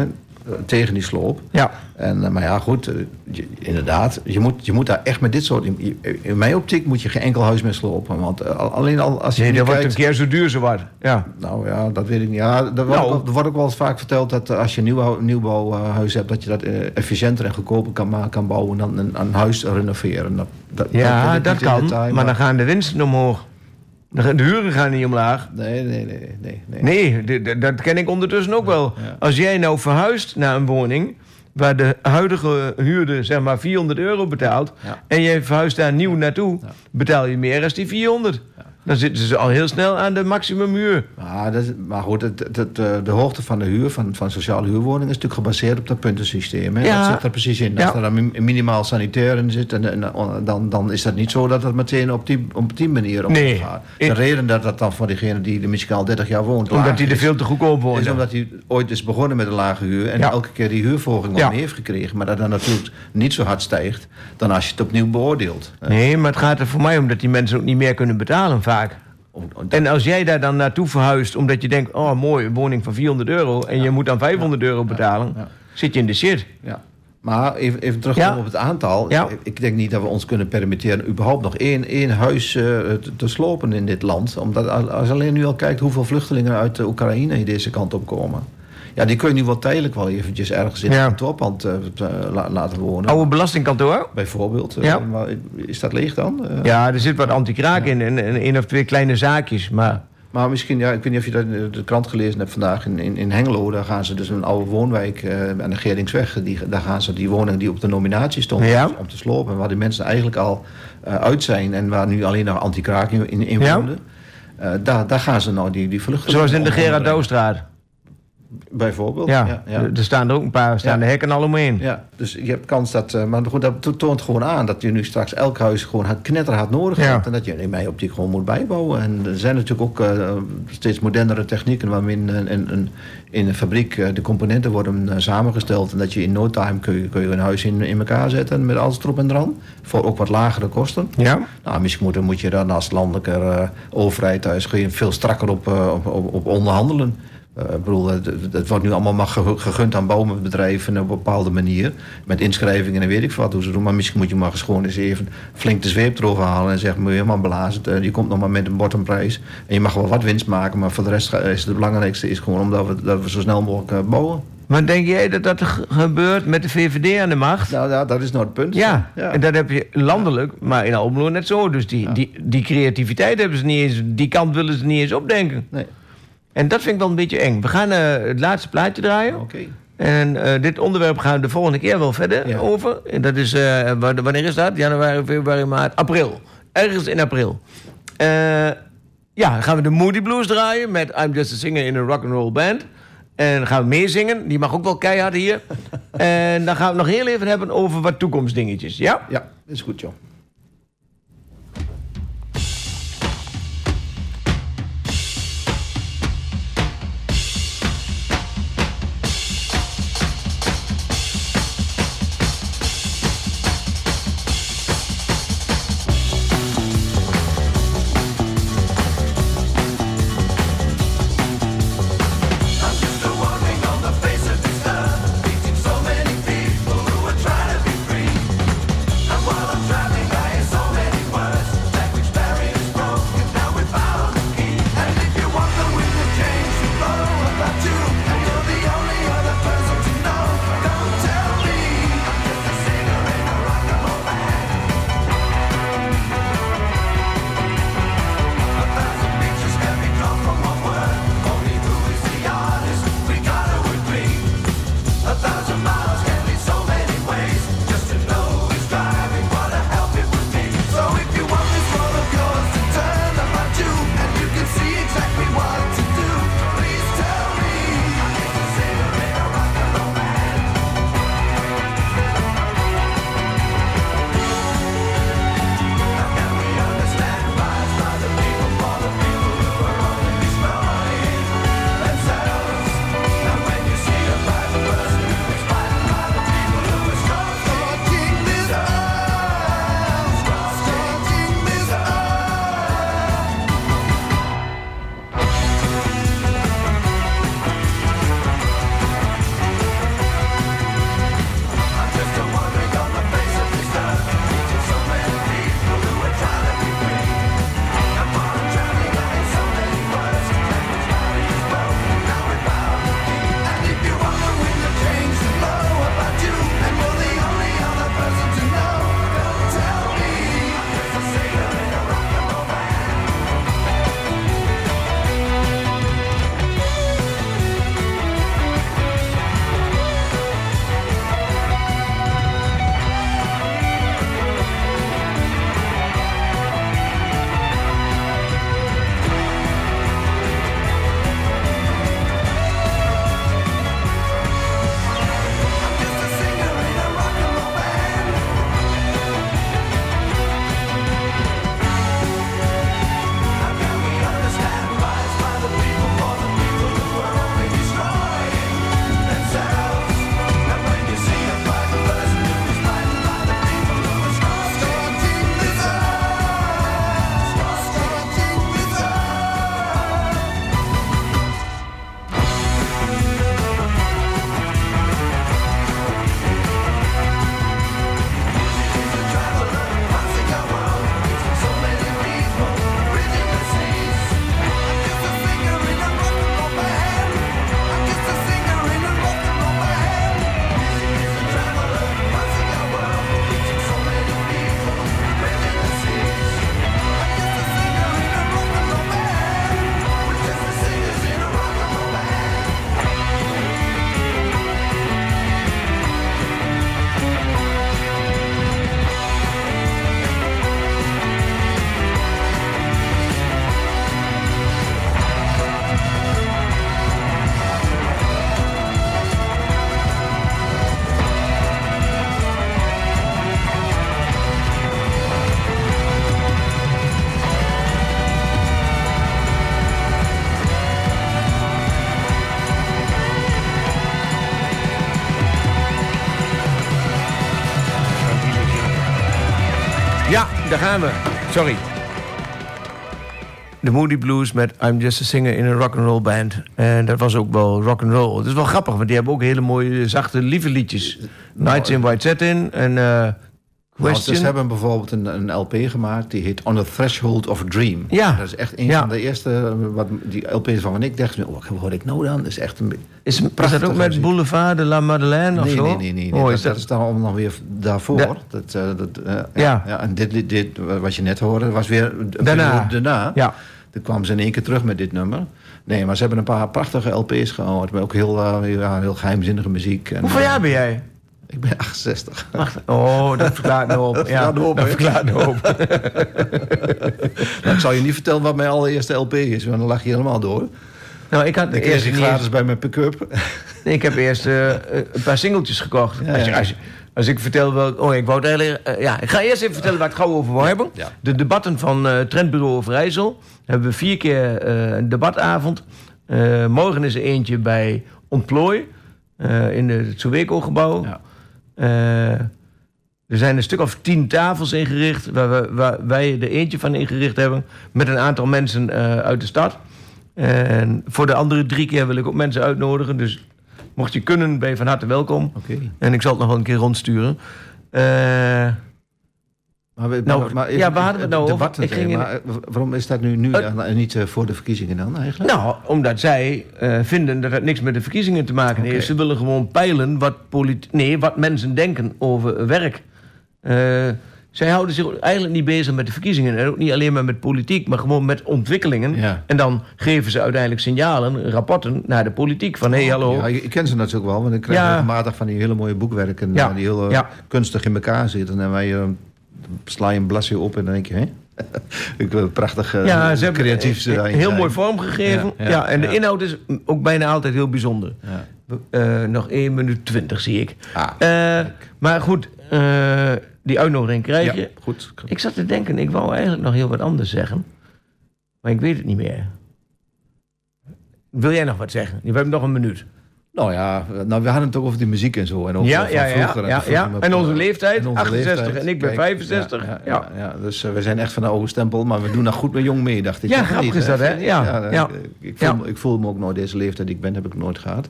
tegen die sloop. Ja. En, eh, maar ja, goed, eh, je- inderdaad. Je moet, je moet daar echt met dit soort... In, in mijn optiek moet je geen enkel huis meer slopen. Want eh, al- alleen al als je Nee, dat wordt een keer zo duur zo wat. Ja. Nou ja, dat weet ik niet. Ja, er, wordt Nou. ook, wel- wordt ook wel eens vaak verteld dat eh, als je een nieuwbouw, nieuwbouwhuis hebt... dat je dat eh, efficiënter en goedkoper kan, kan bouwen dan een, een huis renoveren. Dat, dat, Ja, dat kan. detail, maar dan gaan de winsten omhoog. De huren gaan niet omlaag. Nee, nee, nee, nee. nee. Nee, dat ken ik ondertussen ook wel. Ja. Als jij nou verhuist naar een woning... waar de huidige huurder zeg maar 400 euro betaalt... Ja. en jij verhuist daar nieuw naartoe... Ja. betaal je meer dan die 400. Dan zitten ze al heel snel aan de maximumhuur. Maar, dat, is- maar goed, het, het, het, eh, de hoogte van de huur van, van sociale huurwoningen is natuurlijk gebaseerd op dat puntensysteem. Hè? Ja. Dat zit er precies in. Als Ja. er dan mi- minimaal sanitair in zit, en, en, dan, dan is dat niet zo dat het meteen op die, op die manier omhoog Nee. gaat. De reden dat dat dan voor diegene die er misschien al 30 jaar woont. Omdat die er is, veel te goedkoop is wonen. omdat hij ooit is begonnen met een lage huur en Ja. elke keer die huurvolging Ja. wat meer heeft gekregen. Maar dat dan natuurlijk niet zo hard stijgt dan als je het opnieuw beoordeelt. Nee, maar het gaat er voor mij om dat die mensen ook niet meer kunnen betalen vaak. En als jij daar dan naartoe verhuist omdat je denkt... oh mooi, een woning van 400 euro... en je moet dan 500 euro betalen... Ja. zit je in de shit. Ja. Maar even, even terug Ja. op het aantal. Ik denk niet dat we ons kunnen permitteren überhaupt nog één, één huis eh, te, te slopen in dit land. Omdat als je alleen nu al kijkt hoeveel vluchtelingen uit de Oekraïne deze kant op komen. Ja, die kun je nu wel tijdelijk wel eventjes ergens in Ja. kantoorpand eh, te- la- laten wonen. Oude belastingkantoor? Bijvoorbeeld. Eh, Ja. Maar is dat leeg dan? Eh, Ja, er zit wat anti-kraak in en één of twee kleine zaakjes. Maar Maar misschien, ja, ik weet niet of je dat in de krant gelezen hebt vandaag. In, in, in Hengelo, daar gaan ze dus een oude woonwijk eh, aan de Geringsweg. Die, daar gaan ze die woningen die op de nominatie stonden Ja. om te slopen. Waar die mensen eigenlijk al eh, uit zijn en waar nu alleen nog anti-kraak in, in, in Ja. woonden. Eh, daar, daar gaan ze nou die, die vluchtelingen... zoals in de Gerard Douwstraat. Bijvoorbeeld. Ja, ja, ja. er staan er ook een paar, staan de hekken al omheen. Ja, dus je hebt kans dat... eh, maar goed, dat to- toont gewoon aan dat je nu straks elk huis gewoon hard- knetterhard nodig hebt. En dat je in mijn optiek gewoon moet bijbouwen. En er zijn natuurlijk ook eh, steeds modernere technieken waarmee in, in, in, in een fabriek eh, de componenten worden samengesteld. En dat je in no time kun je, kun je een huis in, in elkaar zetten met alles erop en eraan. Voor ook wat lagere kosten. Ja? Nou, misschien moet, moet je dan als landelijke overheid thuis veel strakker op, op, op, op onderhandelen. Eh, ik bedoel, het, wordt nu allemaal maar ge- gegund aan bouwbedrijven op een bepaalde manier. Met inschrijvingen en weet ik wat hoe ze doen. Maar misschien moet je maar gewoon eens even flink de zweep erover halen. En zeggen, moet je helemaal blazen. Eh, Je komt nog maar met een bottomprijs. En je mag wel wat winst maken. Maar voor de rest is het belangrijkste is gewoon omdat we, dat we zo snel mogelijk eh, bouwen. Maar denk jij dat dat ge- gebeurt met de VVD aan de macht? Nou ja, dat is nou het punt. Ja, ja. en dat heb je landelijk, maar in Almelo net zo. Dus die, die, die creativiteit hebben ze niet eens, die kant willen ze niet eens opdenken. Nee, En dat vind ik wel een beetje eng. We gaan eh, het laatste plaatje draaien. oké. En eh, dit onderwerp gaan we de volgende keer wel verder Ja. over. En dat is, eh, wa- wanneer is dat? Januari, februari, maart, april. Ergens in april. Eh, ja, dan gaan we de Moody Blues draaien met I'm Just a Singer in a Rock and Roll Band. En gaan we meer zingen. Die mag ook wel keihard hier. en dan gaan we het nog heel even hebben over wat toekomstdingetjes. Ja? Ja, dat is goed, joh. Sorry. De Moody Blues met I'm Just a Singer in a Rock and Roll Band. En dat was ook wel rock and roll. Het is wel grappig, want die hebben ook hele mooie, zachte, lieve liedjes. Nights in White Satin en Nou, Question. ze hebben bijvoorbeeld een, een LP gemaakt die heet On the Threshold of a Dream. Ja. Dat is echt een Ja. van de eerste eh, wat, die LP's van ik dacht, oh, wat hoor ik nou dan? Dat is echt een Is, is dat ook met. Boulevard de la Madeleine of Nee, zo? nee, nee, nee. nee. Oh, dat, is dat dat, is dan nog weer daarvoor. Da- dat, eh, dat, eh, Ja. En dit, dit, wat je net hoorde, was weer een Daarna. daarna. Ja. Toen kwamen ze in één keer terug met dit nummer. Nee, maar ze hebben een paar prachtige LP's gehoord. Met ook heel, ja, heel geheimzinnige muziek. En, Hoeveel jaar ben jij? Ik ben 68. Wacht. Oh, dat verklaart hoop. Dat ja, verklaart dat verklaart een hoop. Nou, ik zal je niet vertellen wat mijn allereerste LP is, want dan lag je helemaal door. Nou, ik had Dan eerst gratis bij mijn pick-up. Nee, ik heb eerst eh, een paar singeltjes gekocht. Ja, als, je, als, je- als ik vertel wel... Oh, ik wou het eigenlijk... eh, ja, ik ga eerst even vertellen waar ik het gauw over wil hebben. ja. De debatten van eh Trendbureau Overijssel. hebben we vier keer een debatavond. Morgen is er eentje bij Ontplooi. in het Soweco-gebouw. Ja. Eh, er zijn een stuk of tien tafels ingericht... waar, we, waar wij er eentje van ingericht hebben... met een aantal mensen eh, uit de stad. En voor de andere drie keer wil ik ook mensen uitnodigen. Dus mocht je kunnen, ben je van harte welkom. En ik zal het nog wel een keer rondsturen. Eh, Maar, we, Nou, maar, ja, waar hadden we het nou over? debatten, Ik ging in- maar, eh, waarom is dat nu, nu Eh, dan niet eh, voor de verkiezingen dan eigenlijk? nou, omdat zij eh, vinden dat het niks met de verkiezingen te maken heeft. Ze willen gewoon peilen wat, nee, wat mensen denken over werk. Eh, zij houden zich eigenlijk niet bezig met de verkiezingen. En ook niet alleen maar met politiek, maar gewoon met ontwikkelingen. Ja. En dan geven ze uiteindelijk signalen, rapporten naar de politiek. Van hé, hey, hallo. Ja, ik ken ze natuurlijk wel, want ik krijg Ja. regelmatig van die hele mooie boekwerken Ja. eh, die heel eh, kunstig in elkaar zitten. En wij eh, sla je een bladje op en dan denk je, hè? ik wil prachtig eh, Ja, ze hebben creatief zijn. heel mooi vormgegeven. Ja, Ja, ja, en de inhoud is ook bijna altijd heel bijzonder. Ja. Eh, nog 1 minuut 20 zie ik. Ah, Eh, maar goed, die uitnodiging krijg je. goed. Ik zat te denken, ik wou eigenlijk nog heel wat anders zeggen. Maar ik weet het niet meer. Wil jij nog wat zeggen? We hebben nog een minuut. Nou ja, nou, we hadden het ook over die muziek en zo. En ook Ja, van ja, ja, vroeger ja, ja. En onze eh, leeftijd, en onze 68 en ik ben Kijk, 65. Ja, ja, dus eh, we zijn echt van de oude stempel, maar we doen daar goed met jong mee, dacht ik. Ja, grappig is dat, hè? Ja, ja. Ik, ik, voel, me- ik voel me ook nooit deze leeftijd die ik ben, heb ik nooit gehad.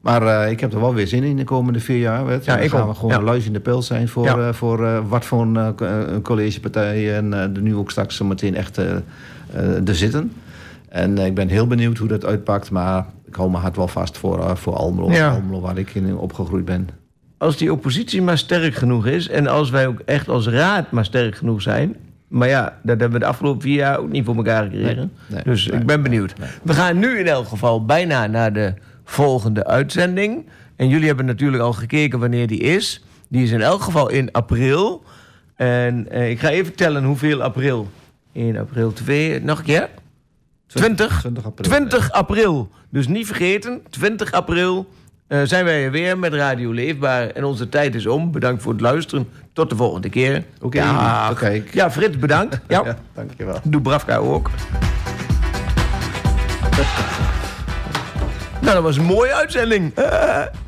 Maar eh, ik heb er wel weer zin in de komende vier jaar. Weet. Ja, ik gaan ook. we gewoon Ja. een luis in de pijl zijn voor, Ja. eh, voor eh, wat voor een, eh, co- eh, een collegepartij en eh, nu ook straks meteen echt eh, eh, er zitten. En eh, ik ben heel benieuwd hoe dat uitpakt, maar ik hou mijn hart wel vast voor, eh, voor Almelo, Ja. Almelo, waar ik in opgegroeid ben. Als die oppositie maar sterk genoeg is... en als wij ook echt als raad maar sterk genoeg zijn... maar ja, dat hebben we de afgelopen vier jaar ook niet voor elkaar gekregen. Nee, nee, dus nee, ik ben benieuwd. nee. We gaan nu in elk geval bijna naar de volgende uitzending. En jullie hebben natuurlijk al gekeken wanneer die is. Die is in elk geval in april. En eh, ik ga even tellen hoeveel april. 1 april, 2, nog een keer? 20? 20 april. 20 april. Dus niet vergeten, 20 april eh, zijn wij er weer met Radio Leefbaar. En onze tijd is om. Bedankt voor het luisteren. Tot de volgende keer. Oké, kijk. ja Frits, bedankt. Ja. Ja, dankjewel. Doe Bravka ook. nou, dat was een mooie uitzending.